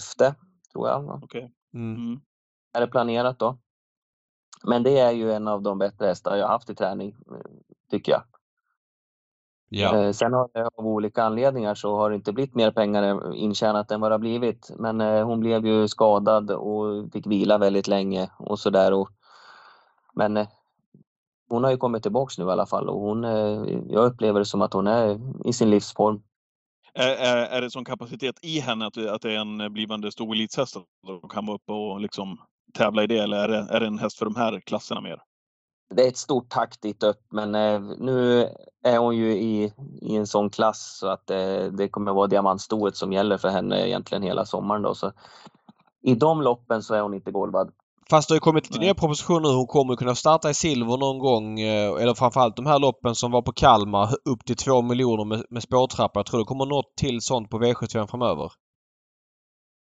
tror jag. Okej. Mm. Mm. Är det planerat då? Men det är ju en av de bättre hästar jag haft i träning, eh, tycker jag. Ja. Eh, Sen har det av olika anledningar så har det inte blivit mer pengar intjänat än vad det har blivit. Men eh, hon blev ju skadad och fick vila väldigt länge och sådär. Och, men eh, hon har ju kommit tillbaks nu i alla fall och hon, eh, jag upplever det som att hon är i sin livsform. Är, är, är det sån kapacitet i henne att, det- att det är en blivande stor elitshäst som kan vara uppe och liksom tävla i det? Eller är det, är det en häst för de här klasserna mer? det är ett stort tack dit upp, men eh, nu är hon ju i, i en sån klass så att eh, det kommer vara diamantstoet som gäller för henne egentligen hela sommaren. Då. Så I de loppen så är hon inte golvad. Fast det har ju kommit lite nya propositioner. Hon kommer kunna starta i silver någon gång. eh, Eller framförallt de här loppen som var på Kalmar upp till två miljoner med, med spårtrappa. Jag tror det kommer något till sånt på V75 framöver.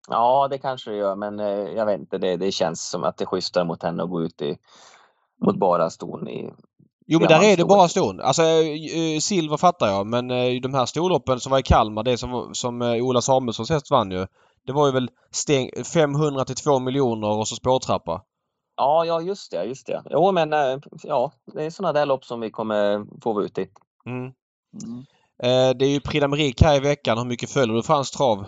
Ja, det kanske det gör, men eh, jag vet inte. Det, det känns som att det är schysstare mot henne att gå ut i, mot bara ston i... Jo men där är det bara ston. Alltså eh, silver fattar jag men de här storloppen som var i Kalmar, det som, som Ola Samuelssons häst vann ju. Det var ju väl stäng, 500 till 2 miljoner och så spårtrappa. Ja, ja, just det, just det. Jo, men eh, ja, det är sådana där lopp som vi kommer få ute i. Mm. Mm. Eh, det är ju Prix d'Amérique här i veckan. Hur mycket följer du fransk trav?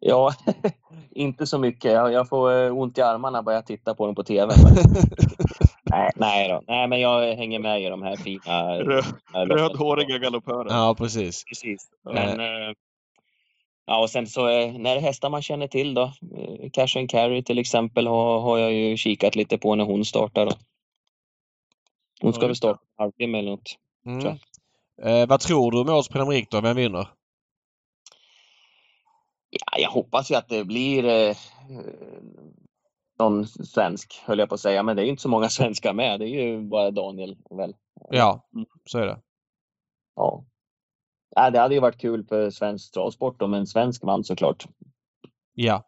Ja, inte så mycket. Jag, får eh, ont i armarna bara jag tittar på dem på TV. Nej, nej då. Nej, men jag hänger med i de här fina... Loppen. rödhåriga galoppörer. ja precis. Precis. Men, eh, ja, och sen så eh, när det är hästar man känner till då. Eh, Cash and Carry till exempel har, har jag ju kikat lite på när hon startar. Då. Hon ska väl starta en halvtimme eller något. Mm. Tror Eh, vad tror du om årets Prix då? Vem vinner? Ja, jag hoppas ju att det blir eh, någon svensk, höll jag på att säga. Men det är ju inte så många svenskar med. Det är ju bara Daniel väl. Ja, Mm. så är det. Ja. Ja, det hade ju varit kul för svensk travsport om en svensk vann såklart. Ja.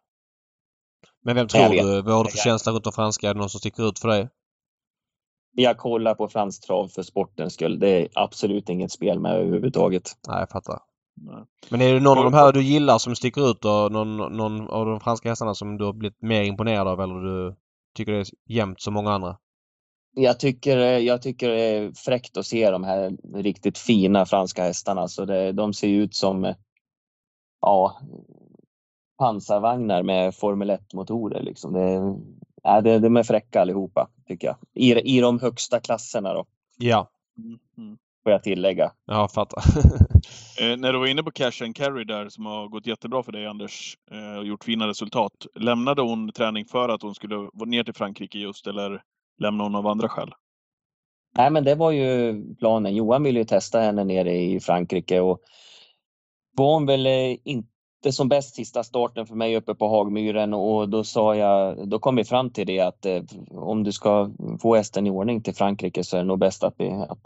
Men vem tror du? Vad har du för känsla runt de franska? Är det någon som sticker ut för dig? Jag kollar på fransk trav för sportens skull. Det är absolut inget spel med överhuvudtaget. Nej, jag fattar. Nej. Men är det någon av de här du gillar som sticker ut och någon, någon av de franska hästarna som du har blivit mer imponerad av eller du tycker det är jämnt som många andra? Jag tycker, jag tycker det är fräckt att se de här riktigt fina franska hästarna. Så det, de ser ut som ja, pansarvagnar med Formel 1-motorer. Liksom. Det, ja, det, de är fräcka allihopa, tycker jag. I, I de högsta klasserna då, Ja, Mm. Får jag tillägga. ja fattar. Eh, när du var inne på Cash and Carry där som har gått jättebra för dig Anders eh, och gjort fina resultat. Lämnade hon träning för att hon skulle vara ner till Frankrike just eller lämnade hon av andra skäl? Nej, men det var ju planen. Johan ville ju testa henne nere i Frankrike och var hon väl eh, inte som bäst sista starten för mig uppe på Hagmyren och då sa jag, då kom vi fram till det att eh, om du ska få hästen i ordning till Frankrike så är det nog bäst att, vi, att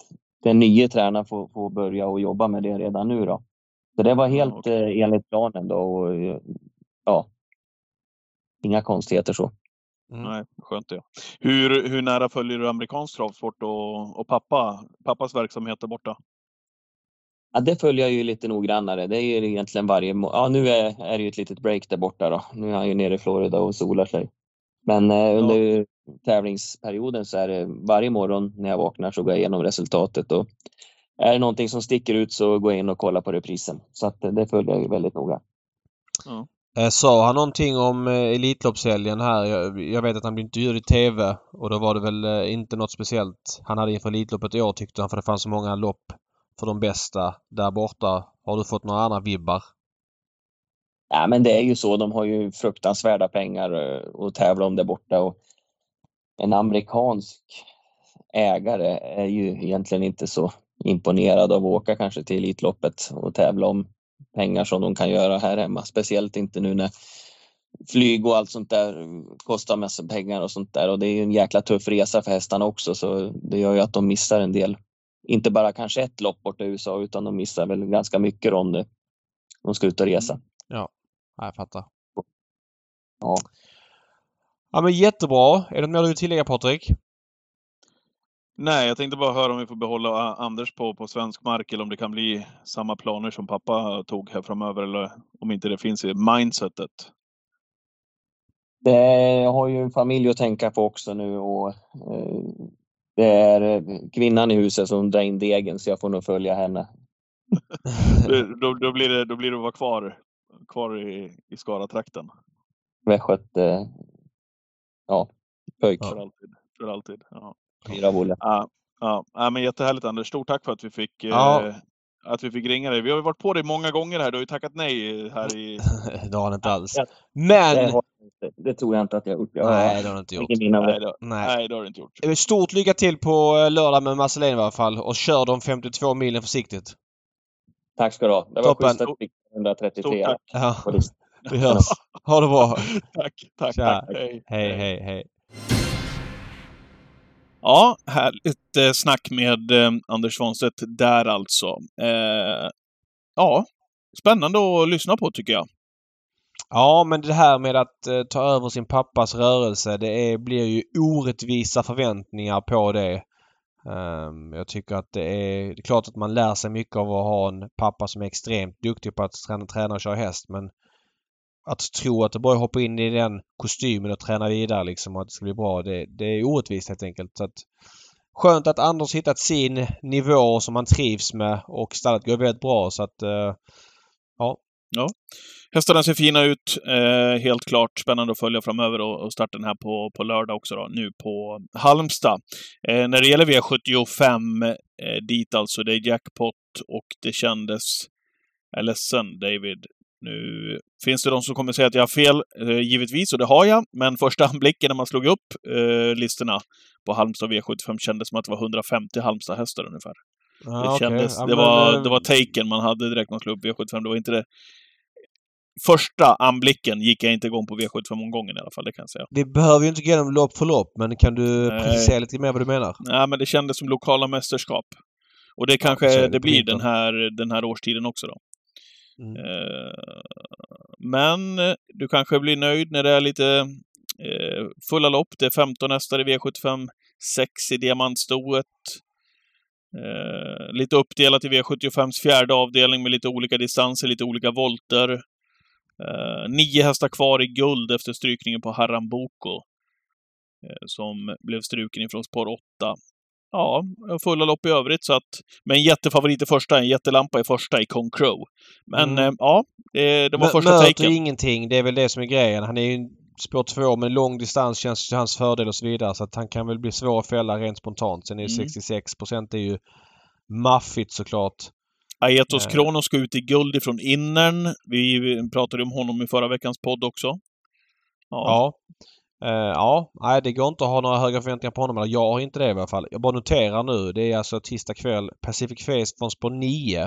den nya tränaren får, får börja och jobba med det redan nu då. Så det var Ja, helt okej. eh, enligt planen då och ja, inga konstigheter så. Mm. Nej, skönt det. Hur, hur nära följer du amerikansk travsport och, och pappa, pappas verksamhet där borta? Ja, det följer jag ju lite noggrannare. Det är ju egentligen varje Ja, nu är, är det ju ett litet break där borta då. Nu är han ju nere i Florida och solar sig. Men eh, under tävlingsperioden så är det varje morgon när jag vaknar så går jag igenom resultatet och är det någonting som sticker ut så går jag in och kollar på reprisen. Så att det följer jag ju väldigt noga. Eh, Sa han någonting om eh, Elitloppshelgen här? Jag, jag vet att han blev intervjuad i TV och då var det väl eh, inte något speciellt han hade inför Elitloppet i år tyckte han för det fanns så många lopp för de bästa där borta. Har du fått några andra vibbar? Ja, men det är ju så. De har ju fruktansvärda pengar eh, att tävla om där borta och en amerikansk ägare är ju egentligen inte så imponerad av att åka kanske till Elitloppet och tävla om pengar som de kan göra här hemma. Speciellt inte nu när flyg och allt sånt där kostar massa pengar och sånt där och det är ju en jäkla tuff resa för hästarna också så det gör ju att de missar en del. Inte bara kanske ett lopp bort i USA utan de missar väl ganska mycket om det. De ska ut och resa. Ja, jag fattar. Ja. Ja men jättebra. Är det något mer du vill tillägga Patrik? Nej, jag tänkte bara höra om vi får behålla Anders på, på svensk mark eller om det kan bli samma planer som pappa tog här framöver eller om inte det finns i mindsetet. Det har ju en familj att tänka på också nu och eh, det är eh, kvinnan i huset som drar in degen så jag får nog följa henne. Då, då, blir det, då blir det att vara kvar, kvar i, i Skaratrakten. Västgöt, eh, ja, pöjk. För alltid. För alltid. Ja. Fyra Olle. Ja, ja. ja, men jättehärligt Anders. Stort tack för att vi fick, Ja. eh, att vi fick ringa dig. Vi har ju varit på dig många gånger här. Du har ju tackat nej här i... det har han inte alls. Men Det har Det, det tror jag inte att jag har gjort. Jag Nej, det har du inte gjort. Nej, det. Nej. nej, det har du inte gjort. Eh, Stort lycka till på eh, lördag med Marcelin i alla fall och kör de 52 milen försiktigt. Tack ska du ha. Det var Toppen. schysst att vi fick 133 Stort tack. Ja, vi hörs. Ha det bra. Tack, tack, Tja. tack. Hej. Hej, hej, hej. Ja, härligt eh, snack med eh, Anders Svanstedt där alltså. Eh, ja, spännande att lyssna på tycker jag. Ja, men det här med att eh, ta över sin pappas rörelse, det är, blir ju orättvisa förväntningar på det. Ehm, jag tycker att det är, det är klart att man lär sig mycket av att ha en pappa som är extremt duktig på att träna, träna och köra häst men att tro att det bara är att hoppa in i den kostymen och träna vidare liksom och att det ska bli bra, det, det är orättvist helt enkelt. Så att, skönt att Anders hittat sin nivå som han trivs med och stallet går väldigt bra så att eh, Hästarna ser fina ut, eh, helt klart. Spännande att följa framöver och, och starten här på, på lördag också då, nu på Halmstad. Eh, när det gäller V75 eh, dit alltså, det är jackpot och det kändes... Jag är ledsen David. Nu finns det de som kommer säga att jag har fel, eh, givetvis, och det har jag. Men första anblicken när man slog upp eh, listorna på Halmstad V75 kändes som att det var 150 Halmstad-hästar ungefär. ja, Det, kändes, Ja, det, var, eh, det var taken man hade direkt när man slog upp V75. Det var inte det... Första anblicken gick jag inte igång på V75-omgången i alla fall, det kan jag säga. Vi behöver ju inte gå igenom lopp för lopp men kan du Nej. precisera lite mer vad du menar? Nej, men det kändes som lokala mästerskap. Och det kanske är det det blir den här, den här årstiden också då. Mm. Eh, men eh, du kanske blir nöjd när det är lite eh, fulla lopp. Det är 15 hästar i V75, 6 i diamantstoet. Eh, lite uppdelat i V75s fjärde avdelning med lite olika distanser, lite olika volter. Eh, nio hästar kvar i guld efter strykningen på Haramboko. Eh, som blev struken ifrån spår 8. Ja, fulla lopp i övrigt så att... Med en jättefavorit i första, en jättelampa i första i Kong Crow. Men Mm. eh, ja, det, det var Mö- första möter taken. ingenting. Det är väl det som är grejen. Han är ju spår två med lång distans känns till hans fördel och så vidare. Så att han kan väl bli svår att fälla rent spontant. Sen är Mm. 66 procent är ju maffigt såklart. Aetos Eh. Kronos ska ut i guld ifrån innern. Vi pratade om honom i förra veckans podd också. Ja. Ja. Eh, ja, nej det går inte att ha några höga förväntningar på honom. Eller jag har inte det i alla fall. Jag bara noterar nu. Det är alltså tisdag kväll. Pacific Face från spår 9.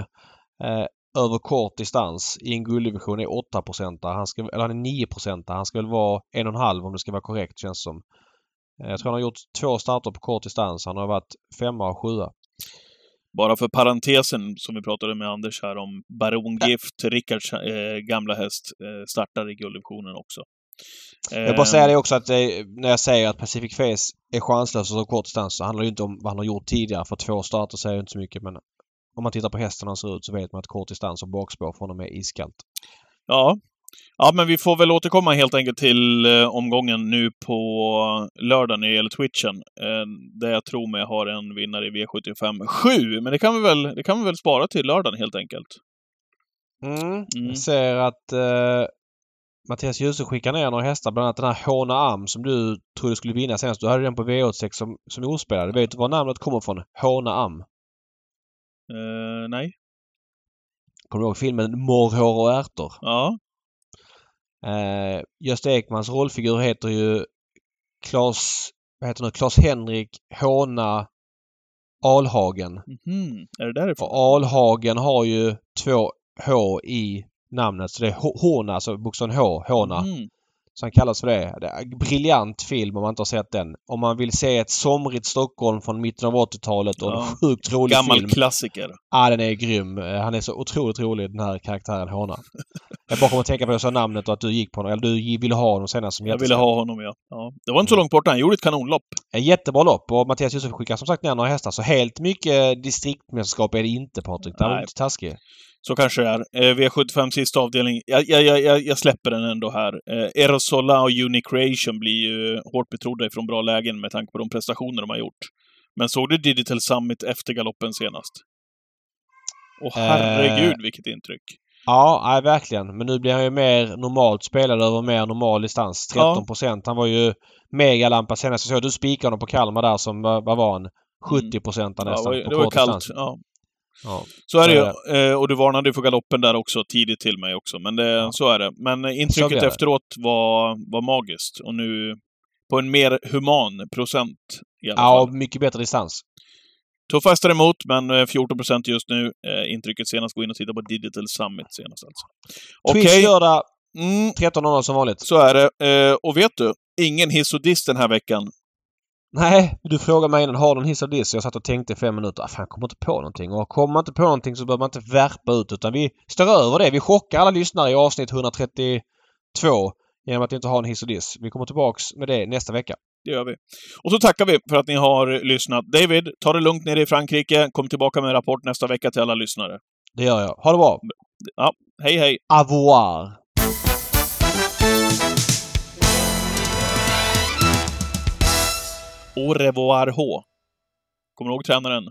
Eh, över kort distans i en gulddivision är 8% Han ska, eller han är 9 Han ska väl vara 1,5 om det ska vara korrekt känns som. Eh, Jag tror han har gjort två starter på kort distans. Han har varit femma och sjua. Bara för parentesen som vi pratade med Anders här om Baron Gift, Rickards eh, gamla häst, eh, startar i gulddivisionen också. Jag vill bara säga det också att det, när jag säger att Pacific Face är chanslös och så kort distans så handlar det inte om vad han har gjort tidigare. För två starter säger inte så mycket men om man tittar på hästen han ser ut så vet man att kort distans och bakspår för honom är iskallt. Ja. Ja, men vi får väl återkomma helt enkelt till eh, omgången nu på lördag när det gäller Twitchen. Eh, där jag tror mig har en vinnare i V75 7. Men det kan vi väl, det kan vi väl spara till lördagen helt enkelt. Mm. Mm. Jag ser att eh, Mattias Djuse skickar ner några hästar. Bland annat den här Håna Am som du trodde skulle vinna senast. Du hade den på V86 som, som ospelad. Vet du var namnet kommer ifrån? Håna Am. Eh, nej. Kommer du ihåg filmen Morrhår och ärtor? Ja. Eh, Gösta Ekmans rollfigur heter ju Klas, vad heter nu, Klas Henrik Håna Alhagen. Mhm. Är det därifrån? Och Alhagen har ju två H i namnet. Så det är H- Håna, alltså bokstaven H, Håna. Mhm. Så han kallas för det. det är en briljant film om man inte har sett den. Om man vill se ett somrigt Stockholm från mitten av 80-talet och en Ja. sjukt rolig Gammal film. klassiker. Ja, den är grym. Han är så otroligt rolig den här karaktären Håna. Jag bara kommer att tänka på det så namnet och att du gick på honom. Eller du ville ha honom senast som Jag ville ha honom, ja. ja. Det var inte så långt borta. Han gjorde ett kanonlopp. En jättebra lopp och Mattias Josef skickar som sagt ner några hästar. Så helt mycket distriktmästerskap är det inte Patrik. Där var du inte taskig. Så kanske det är. Eh, V75 sista avdelning. Jag, jag, jag, jag- släpper den ändå här. Eh, Erosola och Unicreation blir ju hårt betrodda ifrån bra lägen med tanke på de prestationer de har gjort. Men såg du Digital Summit efter galoppen senast? Åh herregud vilket intryck. Ja, nej, verkligen. Men nu blir han ju mer normalt spelad över mer normal distans. 13 procent. Han var ju megalampa senast. Jag såg du spikade honom på Kalmar där som, vad var han? 70 procent Ja, det nästan var, på det var kort kallt. distans. Ja. Ja. Så är det ju. Eh, Och du varnade ju för galoppen där också tidigt till mig också. Men det, Ja. så är det. Men eh, intrycket det. efteråt var, var magiskt. Och nu på en mer human procent i alla ja, fall. mycket bättre distans. Tuffa hästar emot, men eh, 14 procent just nu. Eh, intrycket senast, gå in och titta på Digital Summit senast alltså. Okej, lördag mm, 13.00 som vanligt. så är det. Eh, och vet du? Ingen hiss och diss den här veckan. Nej, du frågade mig innan, har du en hiss och diss? Jag satt och tänkte i fem minuter. Ah, fan, kommer inte på någonting. Och kommer man inte på någonting så behöver man inte värpa ut utan vi står över det. Vi chockar alla lyssnare i avsnitt 132 genom att inte ha en hiss och diss. Vi kommer tillbaks med det nästa vecka. Det gör vi. Och så tackar vi för att ni har lyssnat. David, ta det lugnt nere i Frankrike. Kom tillbaka med en rapport nästa vecka till alla lyssnare. Det gör jag. Ha det bra! Hej, hej! Au Au revoir H. Kommer du ihåg tränaren?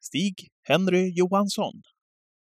Stig Henry Johansson.